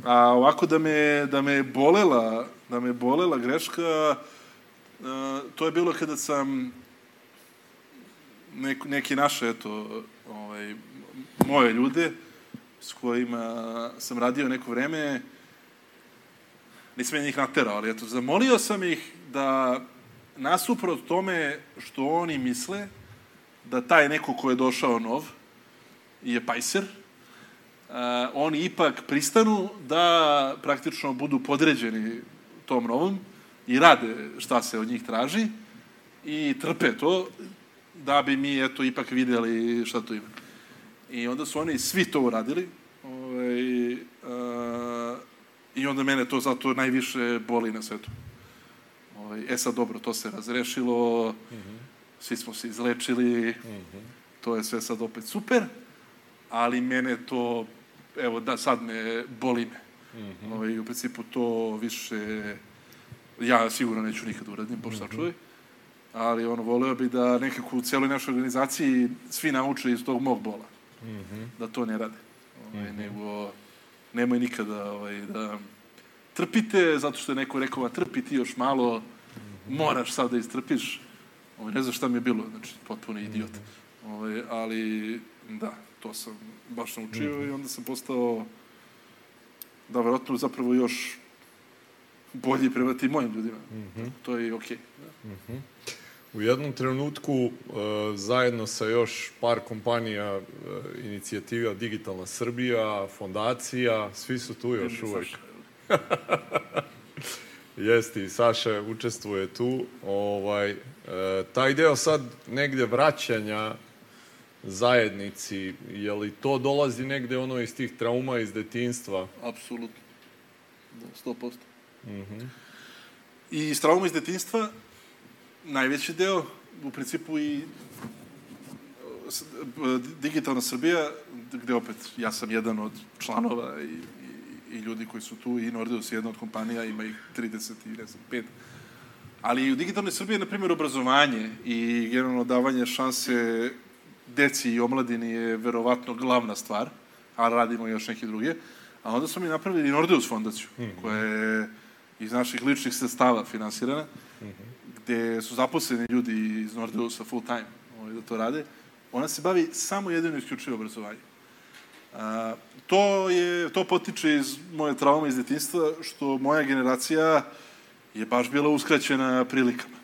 a ovako da me, da me bolela, da me bolela greška, a, to je bilo kada sam nek, neki naše, eto, ovaj, moje ljude s kojima sam radio neko vreme, nisam ja njih naterao, ali eto, zamolio sam ih da nasuprot tome što oni misle, da taj neko ko je došao nov je pajser, a, oni ipak pristanu da praktično budu podređeni tom novom i rade šta se od njih traži i trpe to da bi mi eto ipak videli šta to ima. I onda su oni svi to uradili. Ovaj, a, I onda mene to zato najviše boli na svetu. Ovaj, e sad dobro, to se razrešilo, svi smo se izlečili, to je sve sad opet super, ali mene to, evo da sad me boli me. Ovaj, u principu to više, ja sigurno neću nikad uradim, pošto sačuvaj, ali ono, voleo bi da nekako u celoj našoj organizaciji svi nauče iz tog mog bola, da to ne rade. Ovaj, Nego, nemoj nikada ovaj, da trpite, zato što je neko rekao, a trpi ti još malo, moraš sad da istrpiš. Ovaj, ne znam šta mi je bilo, znači, potpuno idiot. Ovaj, ali, da, to sam baš naučio i onda sam postao, da, verovatno zapravo još bolji prema tim mojim ljudima. Mm -hmm. To je i okej. Okay. Mm -hmm. U jednom trenutku, e, zajedno sa još par kompanija, e, inicijativa Digitalna Srbija, Fondacija, svi su tu još uvek. Jeste, i Saša učestvuje tu. Ovaj, e, taj deo sad negde vraćanja zajednici, je li to dolazi negde ono iz tih trauma iz detinstva? Apsolutno, da, 100%. Mhm. I iz trauma iz detinstva, najveći deo, u principu i digitalna Srbija, gde opet ja sam jedan od članova i, i, i ljudi koji su tu, i Nordeus je jedna od kompanija, ima ih 30 i ne znam, 5. Ali i u digitalnoj Srbiji, na primjer, obrazovanje i generalno davanje šanse deci i omladini je verovatno glavna stvar, a radimo još neke druge. A onda smo mi napravili Nordeus fondaciju, mhm. koja je iz naših ličnih sredstava finansirana, gde su zaposleni ljudi iz Nordeusa full time ovaj, da to rade. Ona se bavi samo jedino isključivo obrazovanjem. A, to, je, to potiče iz moje traume iz detinstva, što moja generacija je baš bila uskraćena prilikama.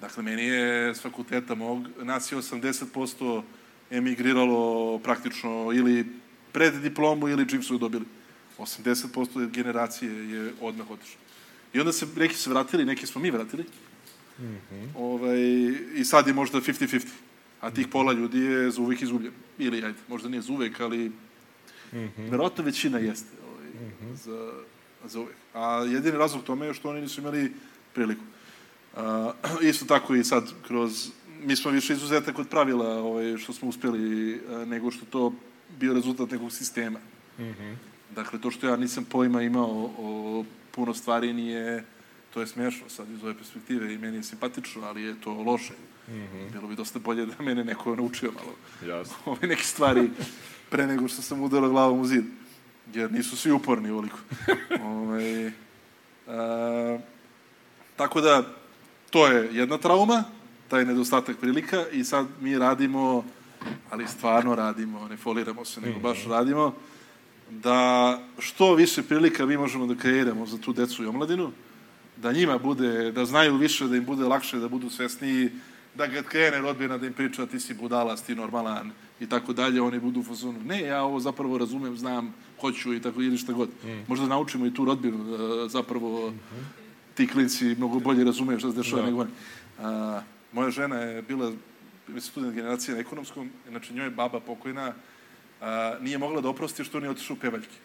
Dakle, meni je s fakulteta mog, nas je 80% emigriralo praktično ili pred diplomu ili čim su dobili. 80% generacije je odmah otišlo. I onda se, neki se vratili, neki smo mi vratili. ovaj, I sad je možda 50-50. A tih pola ljudi je za uvek izgubljeno. Ili, ajde, možda nije za uvek, ali verovatno većina jeste ovaj, za, za uvek. A jedini razlog tome je što oni nisu imali priliku. A, isto tako i sad kroz mi smo više izuzetak od pravila ovaj, što smo uspeli a, nego što to bio rezultat nekog sistema. Dakle, to što ja nisam pojma imao o puno stvari nije, to je smešno sad iz ove perspektive i meni je simpatično, ali je to loše. Bilo bi dosta bolje da mene neko naučio malo Jasno. ove neke stvari pre nego što sam udarao glavom u zid. Jer nisu svi uporni ovoliko. Ove, a, tako da, to je jedna trauma, taj nedostatak prilika i sad mi radimo, ali stvarno radimo, ne foliramo se, nego baš radimo, da što više prilika mi možemo da kreiramo za tu decu i omladinu, da njima bude, da znaju više, da im bude lakše, da budu svesniji, da kad krene rodbina da im priča ti si budala, ti normalan i tako dalje, oni budu u fazonu, ne, ja ovo zapravo razumem, znam, hoću i tako ili šta god. Možda naučimo i tu rodbinu da zapravo ti klinci mnogo bolje razumeju šta se dešava Da. nego oni. A, moja žena je bila student generacije na ekonomskom, znači njoj je baba pokojna, a, nije mogla da oprosti što nije otišao u pevaljke.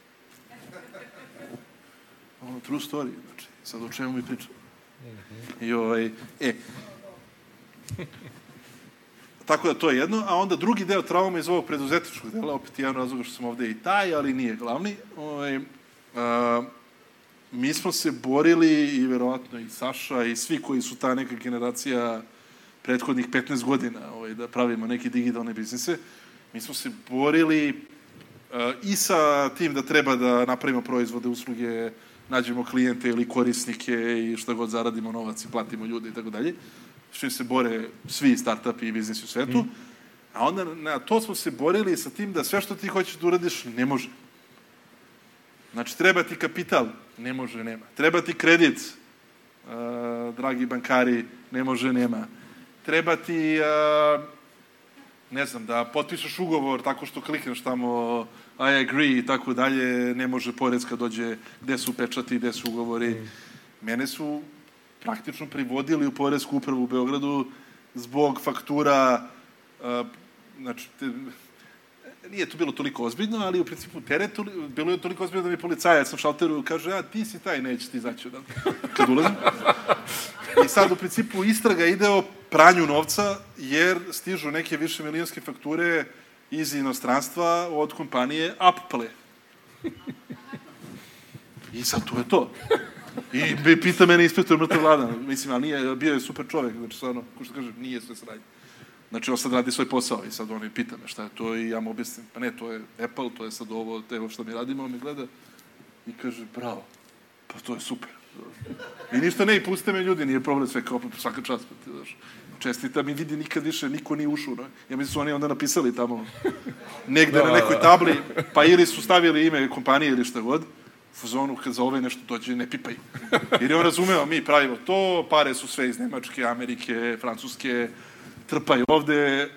Ono, true story, znači, sad o čemu mi pričamo. I ovaj, e, tako da to je jedno, a onda drugi deo trauma iz ovog preduzetničkog dela, opet jedan razlog što sam ovde i taj, ali nije glavni. Ovaj, a, mi smo se borili i verovatno i Saša i svi koji su ta neka generacija prethodnih 15 godina ovaj, da pravimo neke digitalne biznise, mi smo se borili uh, i sa tim da treba da napravimo proizvode, usluge, nađemo klijente ili korisnike i šta god zaradimo novac i platimo ljude i tako dalje. Čim se bore svi startupi i biznisi u svetu. A onda na to smo se borili sa tim da sve što ti hoćeš da uradiš ne može. Znači, treba ti kapital, ne može, nema. Treba ti kredit, uh, dragi bankari, ne može, nema. Treba ti, uh, ne znam, da potpišeš ugovor tako što klikneš tamo I agree i tako dalje, ne može porezka dođe gde su pečati, gde su ugovori. Mene su praktično privodili u porezku upravu u Beogradu zbog faktura, uh, znači, te, nije to bilo toliko ozbiljno, ali u principu teret, bilo je toliko ozbiljno da mi policajac na šalteru kaže, a ti si taj, neće ti izaći odatle kad ulazim. I sad u principu istraga ide o pranju novca, jer stižu neke više milijonske fakture iz inostranstva od kompanije Apple. I sad tu je to. I pita mene inspektor mrtav vladan. Mislim, ali nije, bio je super čovek, znači stvarno, ko što kaže, nije sve sranje. Znači, on sad radi svoj posao i sad oni pita me šta je to i ja mu objasnim, pa ne, to je Apple, to je sad ovo, evo što mi radimo, on mi gleda i kaže, bravo, pa to je super. I ništa ne, i puste me ljudi, nije problem sve kao svaka čast, pa ti znaš. Čestita mi vidi nikad više, niko nije ušao. Ne? Ja mislim su oni onda napisali tamo negde na nekoj tabli, pa ili su stavili ime kompanije ili šta god, u zonu kad za ove nešto dođe, ne pipaj. Jer je on razumeo, mi pravimo to, pare su sve iz Nemačke, Amerike, Francuske, trpaju ovde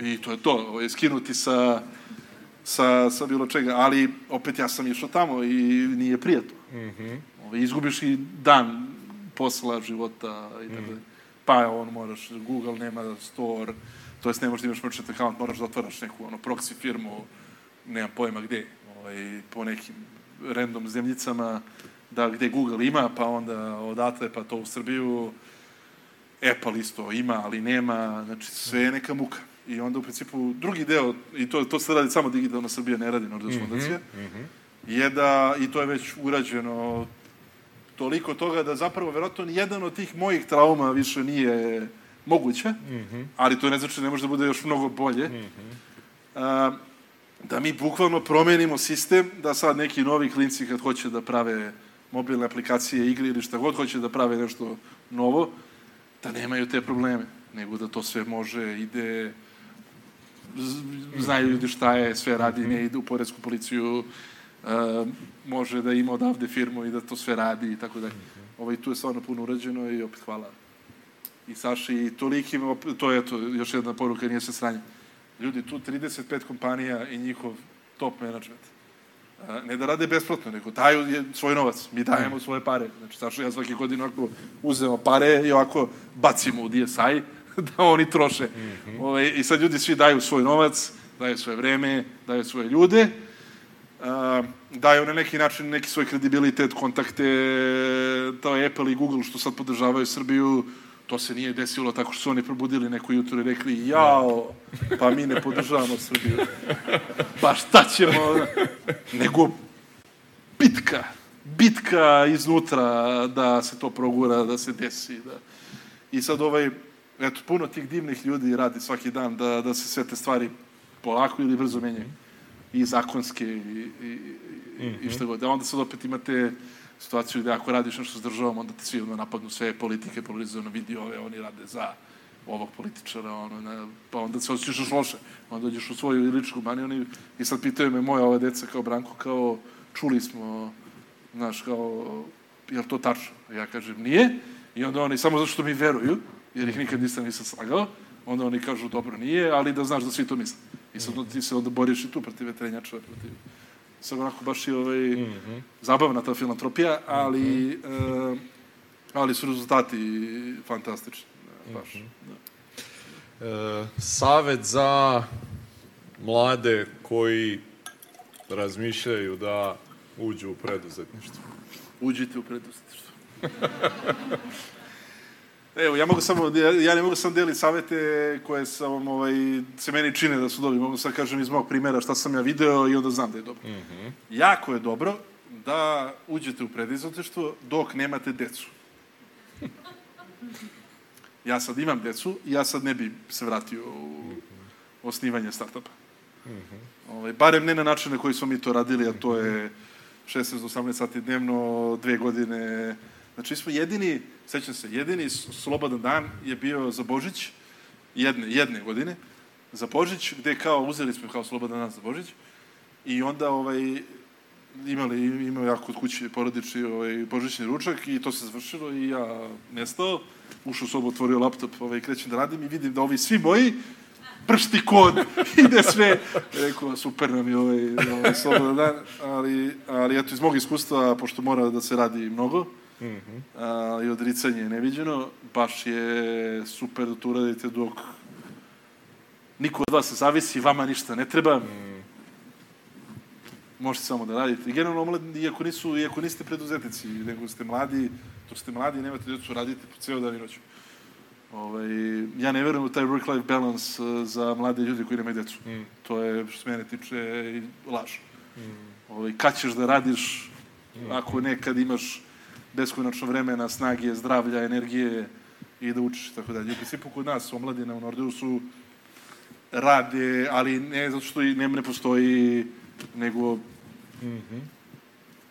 i to je to, ovo je skinuti sa, sa, sa bilo čega, ali opet ja sam išao tamo i nije prijatno. Mm -hmm. Izgubiš i dan posla, života i tako mm. Pa on moraš, Google nema store, to jest ne možeš da imaš merchant account, moraš da otvaraš neku ono, proxy firmu, nemam pojma gde, ovaj, po nekim random zemljicama, da gde Google ima, pa onda odatle, pa to u Srbiju, Apple isto ima, ali nema, znači sve je neka muka. I onda u principu drugi deo, i to, to se radi samo digitalna Srbija, ne radi Nordeus mm -hmm, fondacija, mm -hmm. je da, i to je već urađeno toliko toga da zapravo verovatno ni jedan od tih mojih trauma više nije moguće, mm -hmm. ali to ne znači da ne može da bude još mnogo bolje. Mm -hmm. A, da mi bukvalno promenimo sistem, da sad neki novi klinci kad hoće da prave mobilne aplikacije, igre ili šta god hoće da prave nešto novo, da nemaju te probleme, nego da to sve može, ide, znaju ljudi šta je, sve radi, ne ide u poredsku policiju, uh, može da ima odavde firmu i da to sve radi i tako dalje. Ovaj, tu je stvarno puno urađeno i opet hvala i Saši i tolikim, to je to, još jedna poruka, nije se sranje. Ljudi, tu 35 kompanija i njihov top management. Ne da rade besplatno, nego daju svoj novac. Mi dajemo svoje pare. Znači, Saša ja svake godine ovako uzemo pare i ovako bacimo u DSI da oni troše. Mm -hmm. Ove, I sad ljudi svi daju svoj novac, daju svoje vreme, daju svoje ljude, uh, daju na neki način neki svoj kredibilitet, kontakte, to je Apple i Google što sad podržavaju Srbiju, to se nije desilo tako što su oni probudili neko jutro i rekli jao, pa mi ne podržavamo Srbiju. Pa šta ćemo? Nego bitka, bitka iznutra da se to progura, da se desi. Da. I sad ovaj, eto, puno tih divnih ljudi radi svaki dan da, da se sve te stvari polako ili brzo menjaju. I zakonske i, i, i, i Mhm. šta god. A onda sad opet imate situaciju gde ako radiš nešto s državom, onda te svi onda napadnu sve politike, polarizovano vidi ove, oni rade za ovog političara, ono, ne, pa onda se osjećaš još loše. Onda dođeš u svoju ličnu kompaniju oni, i sad pitaju me moja ova deca kao Branko, kao čuli smo, znaš, kao, je li to tačno? Ja kažem, nije. I onda oni, samo zato što mi veruju, jer ih nikad nisam nisam slagao, onda oni kažu, dobro, nije, ali da znaš da svi to misle. I sad ti se onda boriš i tu protiv vetrenjača, protiv sad onako baš i ovaj, mm -hmm. zabavna ta filantropija, ali, mm -hmm. uh, ali su rezultati fantastični. Baš. Mm -hmm. da. E, savet za mlade koji razmišljaju da uđu u preduzetništvo. Uđite u preduzetništvo. Evo, ja mogu samo, ja, ja ne mogu sam deliti savete koje sam, ovaj, se meni čine da su dobri. Mogu sam kažem iz mog primjera šta sam ja video i onda znam da je dobro. Mm -hmm. Jako je dobro da uđete u preduzetništvo dok nemate decu. Ja sad imam decu i ja sad ne bi se vratio u osnivanje startupa. Mm -hmm. ovaj, barem ne na način na koji smo mi to radili, a to je 16 do 18 sati dnevno, dve godine. Znači, smo jedini, sećam se, jedini slobodan dan je bio za Božić, jedne, jedne godine, za Božić, gde kao, uzeli smo kao slobodan dan za Božić, i onda ovaj, imali, imao ja kod kuće porodični ovaj, božićni ručak i to se završilo i ja nestao, ušao u sobu, otvorio laptop, ovaj, krećem da radim i vidim da ovi svi moji pršti kod, ide sve. Rekao, super nam je ovaj, ovaj slobodan dan, ali, ali eto, iz mog iskustva, pošto mora da se radi mnogo, mm -hmm. a, i odricanje je neviđeno, baš je super da to uradite dok niko od vas ne zavisi, vama ništa ne treba. Mm. Možete samo da radite. I generalno, omladni, iako, nisu, iako niste preduzetnici, nego ste mladi, to ste mladi i nemate djecu, radite po ceo dan i noću. Ovaj, ja ne verujem u taj work-life balance uh, za mlade ljudi koji nemaju djecu. Mm. To je, što se mene tiče, laž. Mm. Ovaj, kad ćeš da radiš, mm. ako nekad imaš beskonačno vremena, snage, zdravlja, energije i da učiš i tako dalje. U principu kod nas, omladina u Nordeu su rade, ali ne zato što i ne, ne postoji, nego mm -hmm.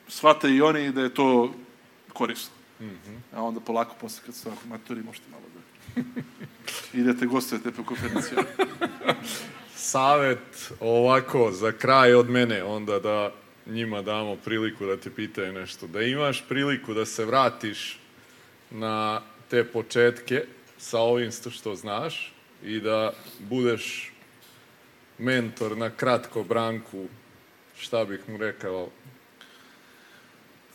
shvate i oni da je to korisno. Mm -hmm. A onda polako posle kad ste maturi možete malo da idete gostujete po konferencijama. Savet ovako za kraj od mene onda da njima damo priliku da te pitaju nešto. Da imaš priliku da se vratiš na te početke sa ovim što znaš i da budeš mentor na kratko Branku, šta bih mu rekao?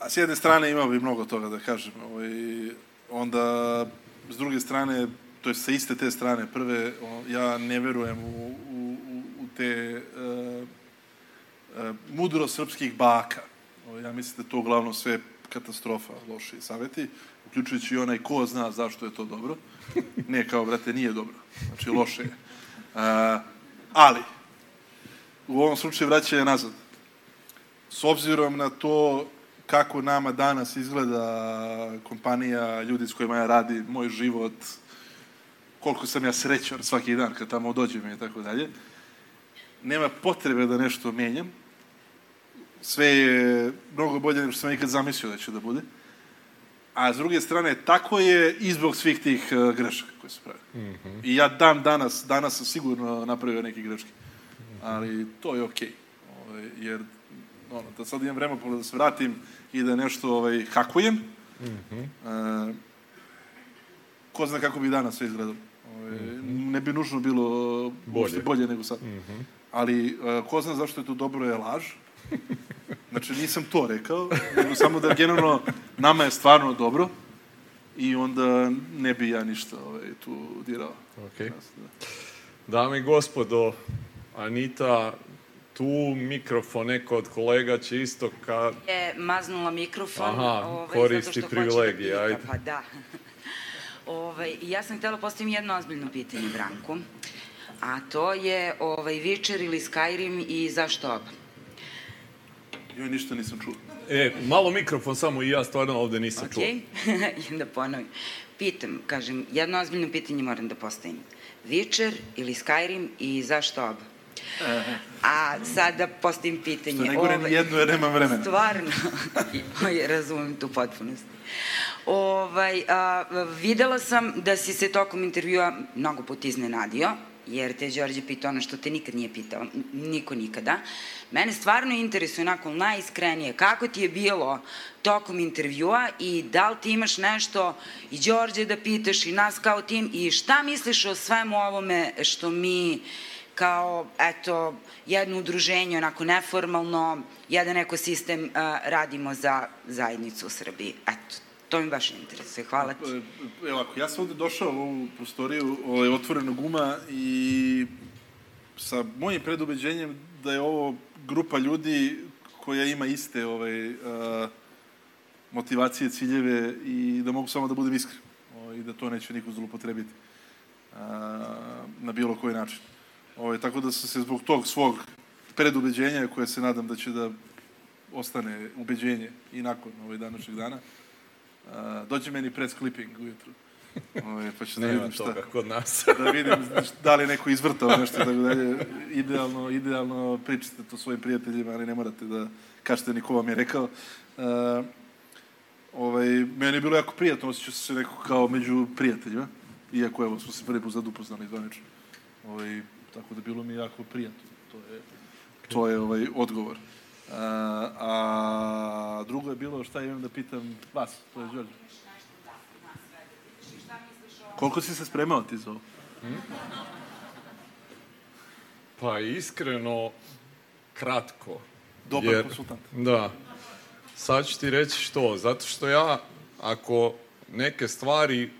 A s jedne strane imao bi mnogo toga da kažem. Ovaj, onda, s druge strane, to je sa iste te strane, prve, ja ne verujem u, u, u te uh, mudro srpskih baka. Ja mislim da to uglavnom sve katastrofa, loši saveti, uključujući i onaj ko zna zašto je to dobro. Ne kao, brate, nije dobro. Znači, loše je. Uh, ali, u ovom slučaju vraćanje nazad. S obzirom na to kako nama danas izgleda kompanija, ljudi s kojima ja radim, moj život, koliko sam ja srećan svaki dan kad tamo dođem i tako dalje, nema potrebe da nešto menjam. Sve je mnogo bolje nego što sam ikad zamislio da će da bude. A s druge strane, tako je i zbog svih tih uh, grešaka koje su pravili. Mm -hmm. I ja dan danas, danas sam sigurno napravio neke greške. Ali to je okej. Okay. Ovaj, jer ono, da sad imam vremena da se vratim i da nešto ovaj, hakujem, mm -hmm. uh, ko zna kako bi danas sve izgledalo. Ovaj, mm -hmm. Ne bi nužno bilo bolje, bolje nego sad. Mm -hmm. Ali uh, ko zna zašto je to dobro je laž. Znači, nisam to rekao, nego samo da generalno nama je stvarno dobro i onda ne bi ja ništa ovaj, tu dirao. Okay. Da. Dame i gospodo, Anita, tu mikrofon, neko od kolega će isto ka... Je maznula mikrofon. Aha, ovaj, koristi da privilegije, da ajde. Pa da. ovaj, ja sam htela postavim jedno ozbiljno pitanje Branku, a to je ovaj, Witcher ili Skyrim i zašto oba? Joj, ništa nisam čuo. E, malo mikrofon samo i ja stvarno ovde nisam okay. čuo. Okej, da ponovim. Pitam, kažem, jedno ozbiljno pitanje moram da postavim. Witcher ili Skyrim i zašto oba? A sada postavim pitanje. Što ne gore ni jedno jer nemam vremena. Stvarno, razumem tu potpunost. Ovaj, a, videla sam da si se tokom intervjua mnogo put iznenadio, jer te Đorđe pitao ono što te nikad nije pitao, niko nikada. Mene stvarno interesuje nakon najiskrenije kako ti je bilo tokom intervjua i da li ti imaš nešto i Đorđe da pitaš i nas kao tim i šta misliš o svemu ovome što mi kao, eto, jedno udruženje, onako neformalno, jedan ekosistem uh, radimo za zajednicu u Srbiji. Eto, to mi baš interesuje. Hvala ti. Evo, ako ja sam ovde došao u ovu prostoriju ovaj, otvorenog uma i sa mojim predubeđenjem da je ovo grupa ljudi koja ima iste ovaj, uh, motivacije, ciljeve i da mogu samo da budem iskren ovaj, i da to neće niko zlopotrebiti na bilo koji način. Ovaj, tako da sam se zbog tog svog predubeđenja, koje se nadam da će da ostane ubeđenje i nakon ovaj današnjeg dana, a, dođe meni press clipping ujutru. Ovaj, pa ću da vidim šta. toga kod nas. da vidim da li neko izvrtao nešto tako dalje. Idealno, idealno pričate to svojim prijateljima, ali ne morate da kažete ni ko vam je rekao. Uh, ovaj, meni je bilo jako prijatno, osjećao sam se neko kao među prijateljima. Iako, evo, smo se prvi put sad upoznali zvanično. Ovaj, Tako da bilo mi jako prijatno. To je, to je ovaj odgovor. A, a drugo je bilo šta imam da pitam vas, to je Đorđe. Koliko si se spremao ti za ovo? Hmm? Pa iskreno, kratko. Dobar jer, konsultant. Da. Sad ću ti reći što. Zato što ja, ako neke stvari,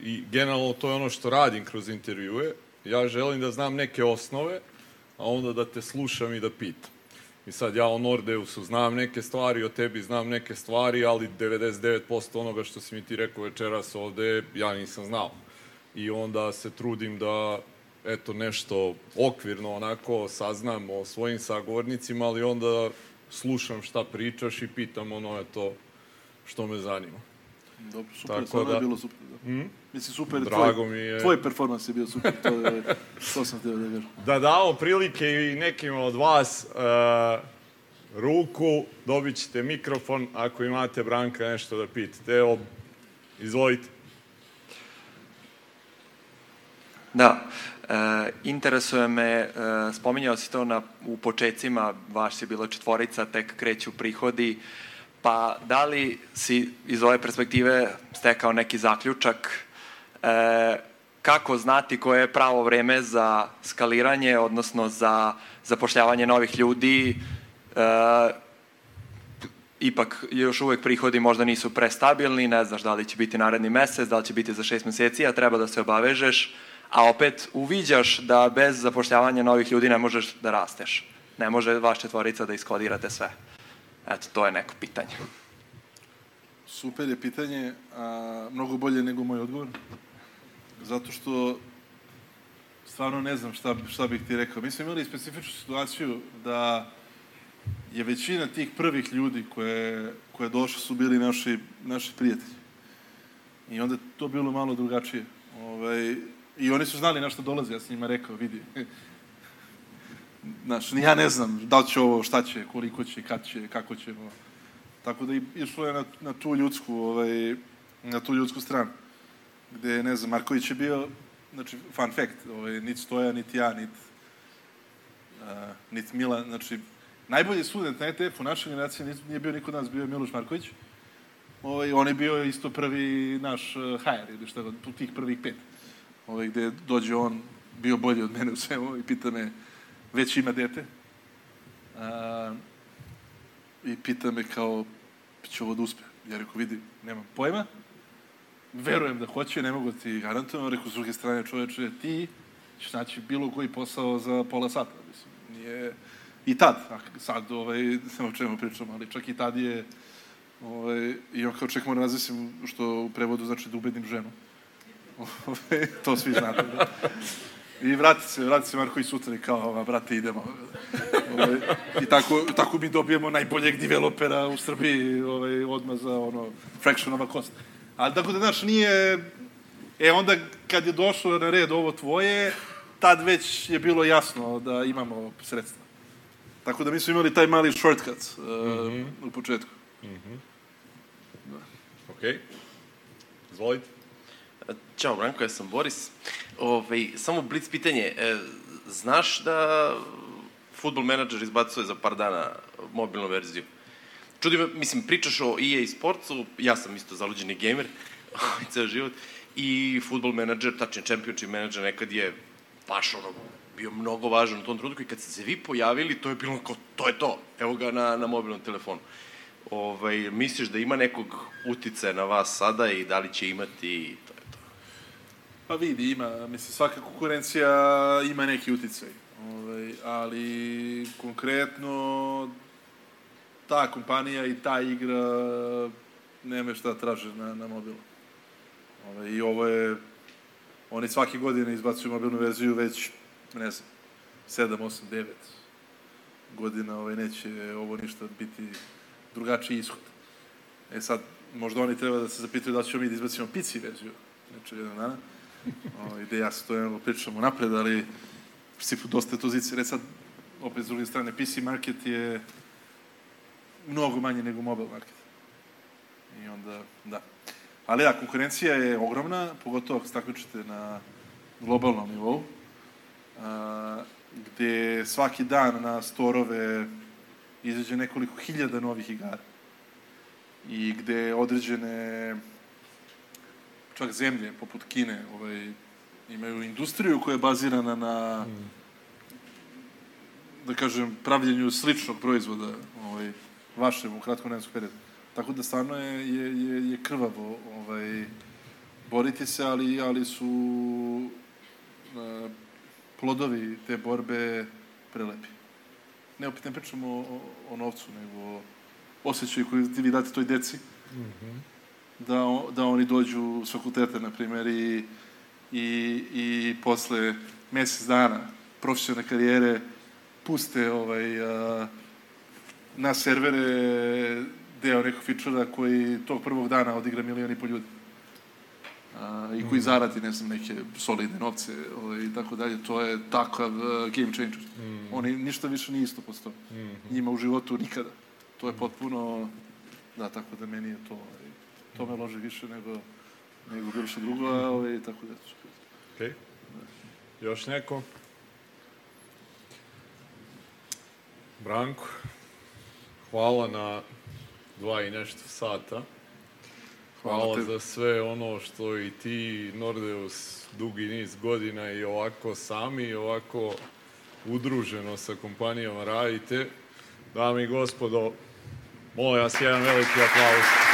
i generalno to je ono što radim kroz intervjue, ja želim da znam neke osnove, a onda da te slušam i da pitam. I sad ja o Nordeusu znam neke stvari, o tebi znam neke stvari, ali 99% onoga što si mi ti rekao večeras ovde, ja nisam znao. I onda se trudim da eto nešto okvirno onako saznam o svojim sagovornicima, ali onda slušam šta pričaš i pitam ono eto što me zanima. Dobro, super, Tako stvarno da- je bilo super. Da. Mm? Mislim, super, Drago tvoj, mi je. tvoj performans je bio super, to, je, to sam htio da kažem. Da damo prilike i nekima od vas uh, ruku, dobit ćete mikrofon ako imate Branka nešto da pitate. Evo, izvolite. Da, e, interesuje me, e, spominjao si to na, u početcima, vaš je bilo četvorica, tek kreću prihodi, pa da li si iz ove perspektive stekao neki zaključak e, kako znati koje je pravo vreme za skaliranje, odnosno za zapošljavanje novih ljudi, e, ipak još uvek prihodi možda nisu prestabilni, ne znaš da li će biti naredni mesec, da li će biti za šest meseci, a treba da se obavežeš, a opet uviđaš da bez zapošljavanja novih ljudi ne možeš da rasteš. Ne može vaš četvorica da iskodirate sve. Eto, to je neko pitanje. Super je pitanje, a, mnogo bolje nego moj odgovor. Zato što stvarno ne znam šta, šta bih ti rekao. Mi smo imali specifičnu situaciju da je većina tih prvih ljudi koje, koje došli su bili naši, naši prijatelji. I onda to bilo malo drugačije. Ovaj, I oni su znali na što dolaze, ja sam njima rekao, vidi. Znaš, ja ne znam da li će ovo, šta će, koliko će, kad će, kako će. Ovo. Tako da išlo je na, na tu ljudsku, ovaj, na tu ljudsku stranu. Gde, ne znam, Marković je bio, znači, fun fact, ovaj, niti Stoja, niti ja, niti uh, niti Milan, znači, najbolji student na ETF-u naše generacije nije- nije bio niko od nas, bio je Miloš Marković. Ovaj, on je bio isto prvi naš uh, hajer, ili šta god, tih prvih pet. Ovaj, gde dođe on, bio bolji od mene u svemu i pita me, već ima dete. Uh, i pita me kao, će ovo da uspe? Ja rekao, vidi, nemam pojma, verujem da hoće, ne mogu ti garantujem, rekao, s druge strane, čoveče, ti ćeš naći bilo koji posao za pola sata, mislim, nije... I tad, a sad, ovaj, ne o čemu pričam, ali čak i tad je, ovaj, i on kao ček moram razmišljam, što u prevodu znači da ubedim ženu. Ovaj, to svi znate. Da. I vrati se, vrati se Marko i sutra i kao, ova, brate, idemo. Ovaj, I tako, tako mi dobijemo najboljeg developera u Srbiji ovaj, odmah za ono, fractionova cost. Ali tako da, znaš, nije... E, onda kad je došlo na red ovo tvoje, tad već je bilo jasno da imamo sredstva. Tako da mi smo imali taj mali shortcut uh, mm -hmm. u početku. Ok. Izvolite. Ćao Branko, ja sam Boris. Ove, samo blic pitanje. E, znaš da Football Manager izbacuje za par dana mobilnu verziju? Čudi me, mislim, pričaš o EA Sportsu, ja sam isto zaluđeni gamer, ceo život, i Football Manager, tačnije Championship Manager nekad je baš ono, bio mnogo važan u tom trenutku i kad ste se vi pojavili, to je bilo kao, to je to, evo ga na, na mobilnom telefonu. Ovaj, misliš da ima nekog uticaja na vas sada i da li će imati to je to? Pa vidi, ima, mislim, svaka konkurencija ima neki uticaj. Ovaj, ali konkretno ta kompanija i ta igra nema šta traže na, na mobilu. Ovaj, I ovo je, oni svake godine izbacuju mobilnu verziju već, ne znam, 7, 8, 9 godina ovaj, neće ovo ništa biti drugačiji ishod. E sad, možda oni treba da se zapitaju da ćemo mi da izbacimo PC verziju, znači jednog dana, ovaj, gde ja se to jedno pričamo napred, ali u dosta je to zice. Re sad, opet s druge strane, PC market je mnogo manje nego mobile market. I onda, da. Ali da, konkurencija je ogromna, pogotovo ako se takmičite na globalnom nivou, a, gde svaki dan na storove izađe nekoliko hiljada novih igara i gde određene čak zemlje poput Kine ovaj, imaju industriju koja je bazirana na da kažem pravljenju sličnog proizvoda ovaj, vašem u kratkom vremenskom periodu. Tako da stvarno je, je, je, je krvavo ovaj, boriti se, ali, ali su uh, plodovi te borbe prelepi. Ne opet ne pričamo o, o, novcu, nego o osjećaju koji vi date toj deci. Mm -hmm. da, da oni dođu s fakulteta, na primjer, i, i, i posle mesec dana profesionalne karijere puste ovaj, a, na servere deo nekog fičera koji tog prvog dana odigra milijon i po ljudi. A, I koji mm. zaradi, ne znam, neke solidne novce ovaj, i tako dalje. To je takav uh, game changer. Mm. Oni ništa više nije isto posto. Mm -hmm. Njima u životu nikada. To je potpuno, da, tako da meni je to, ovaj, to me loži više nego, nego bilo što drugo, a ovaj, tako da. Okej. Okay. Još neko? Branko, hvala na dva i nešto sata. Hvala, hvala za sve ono što i ti, Nordeus, dugi niz godina i ovako sami i ovako udruženo sa kompanijama radite. Dame i gospodo, molim vas jedan veliki aplauz.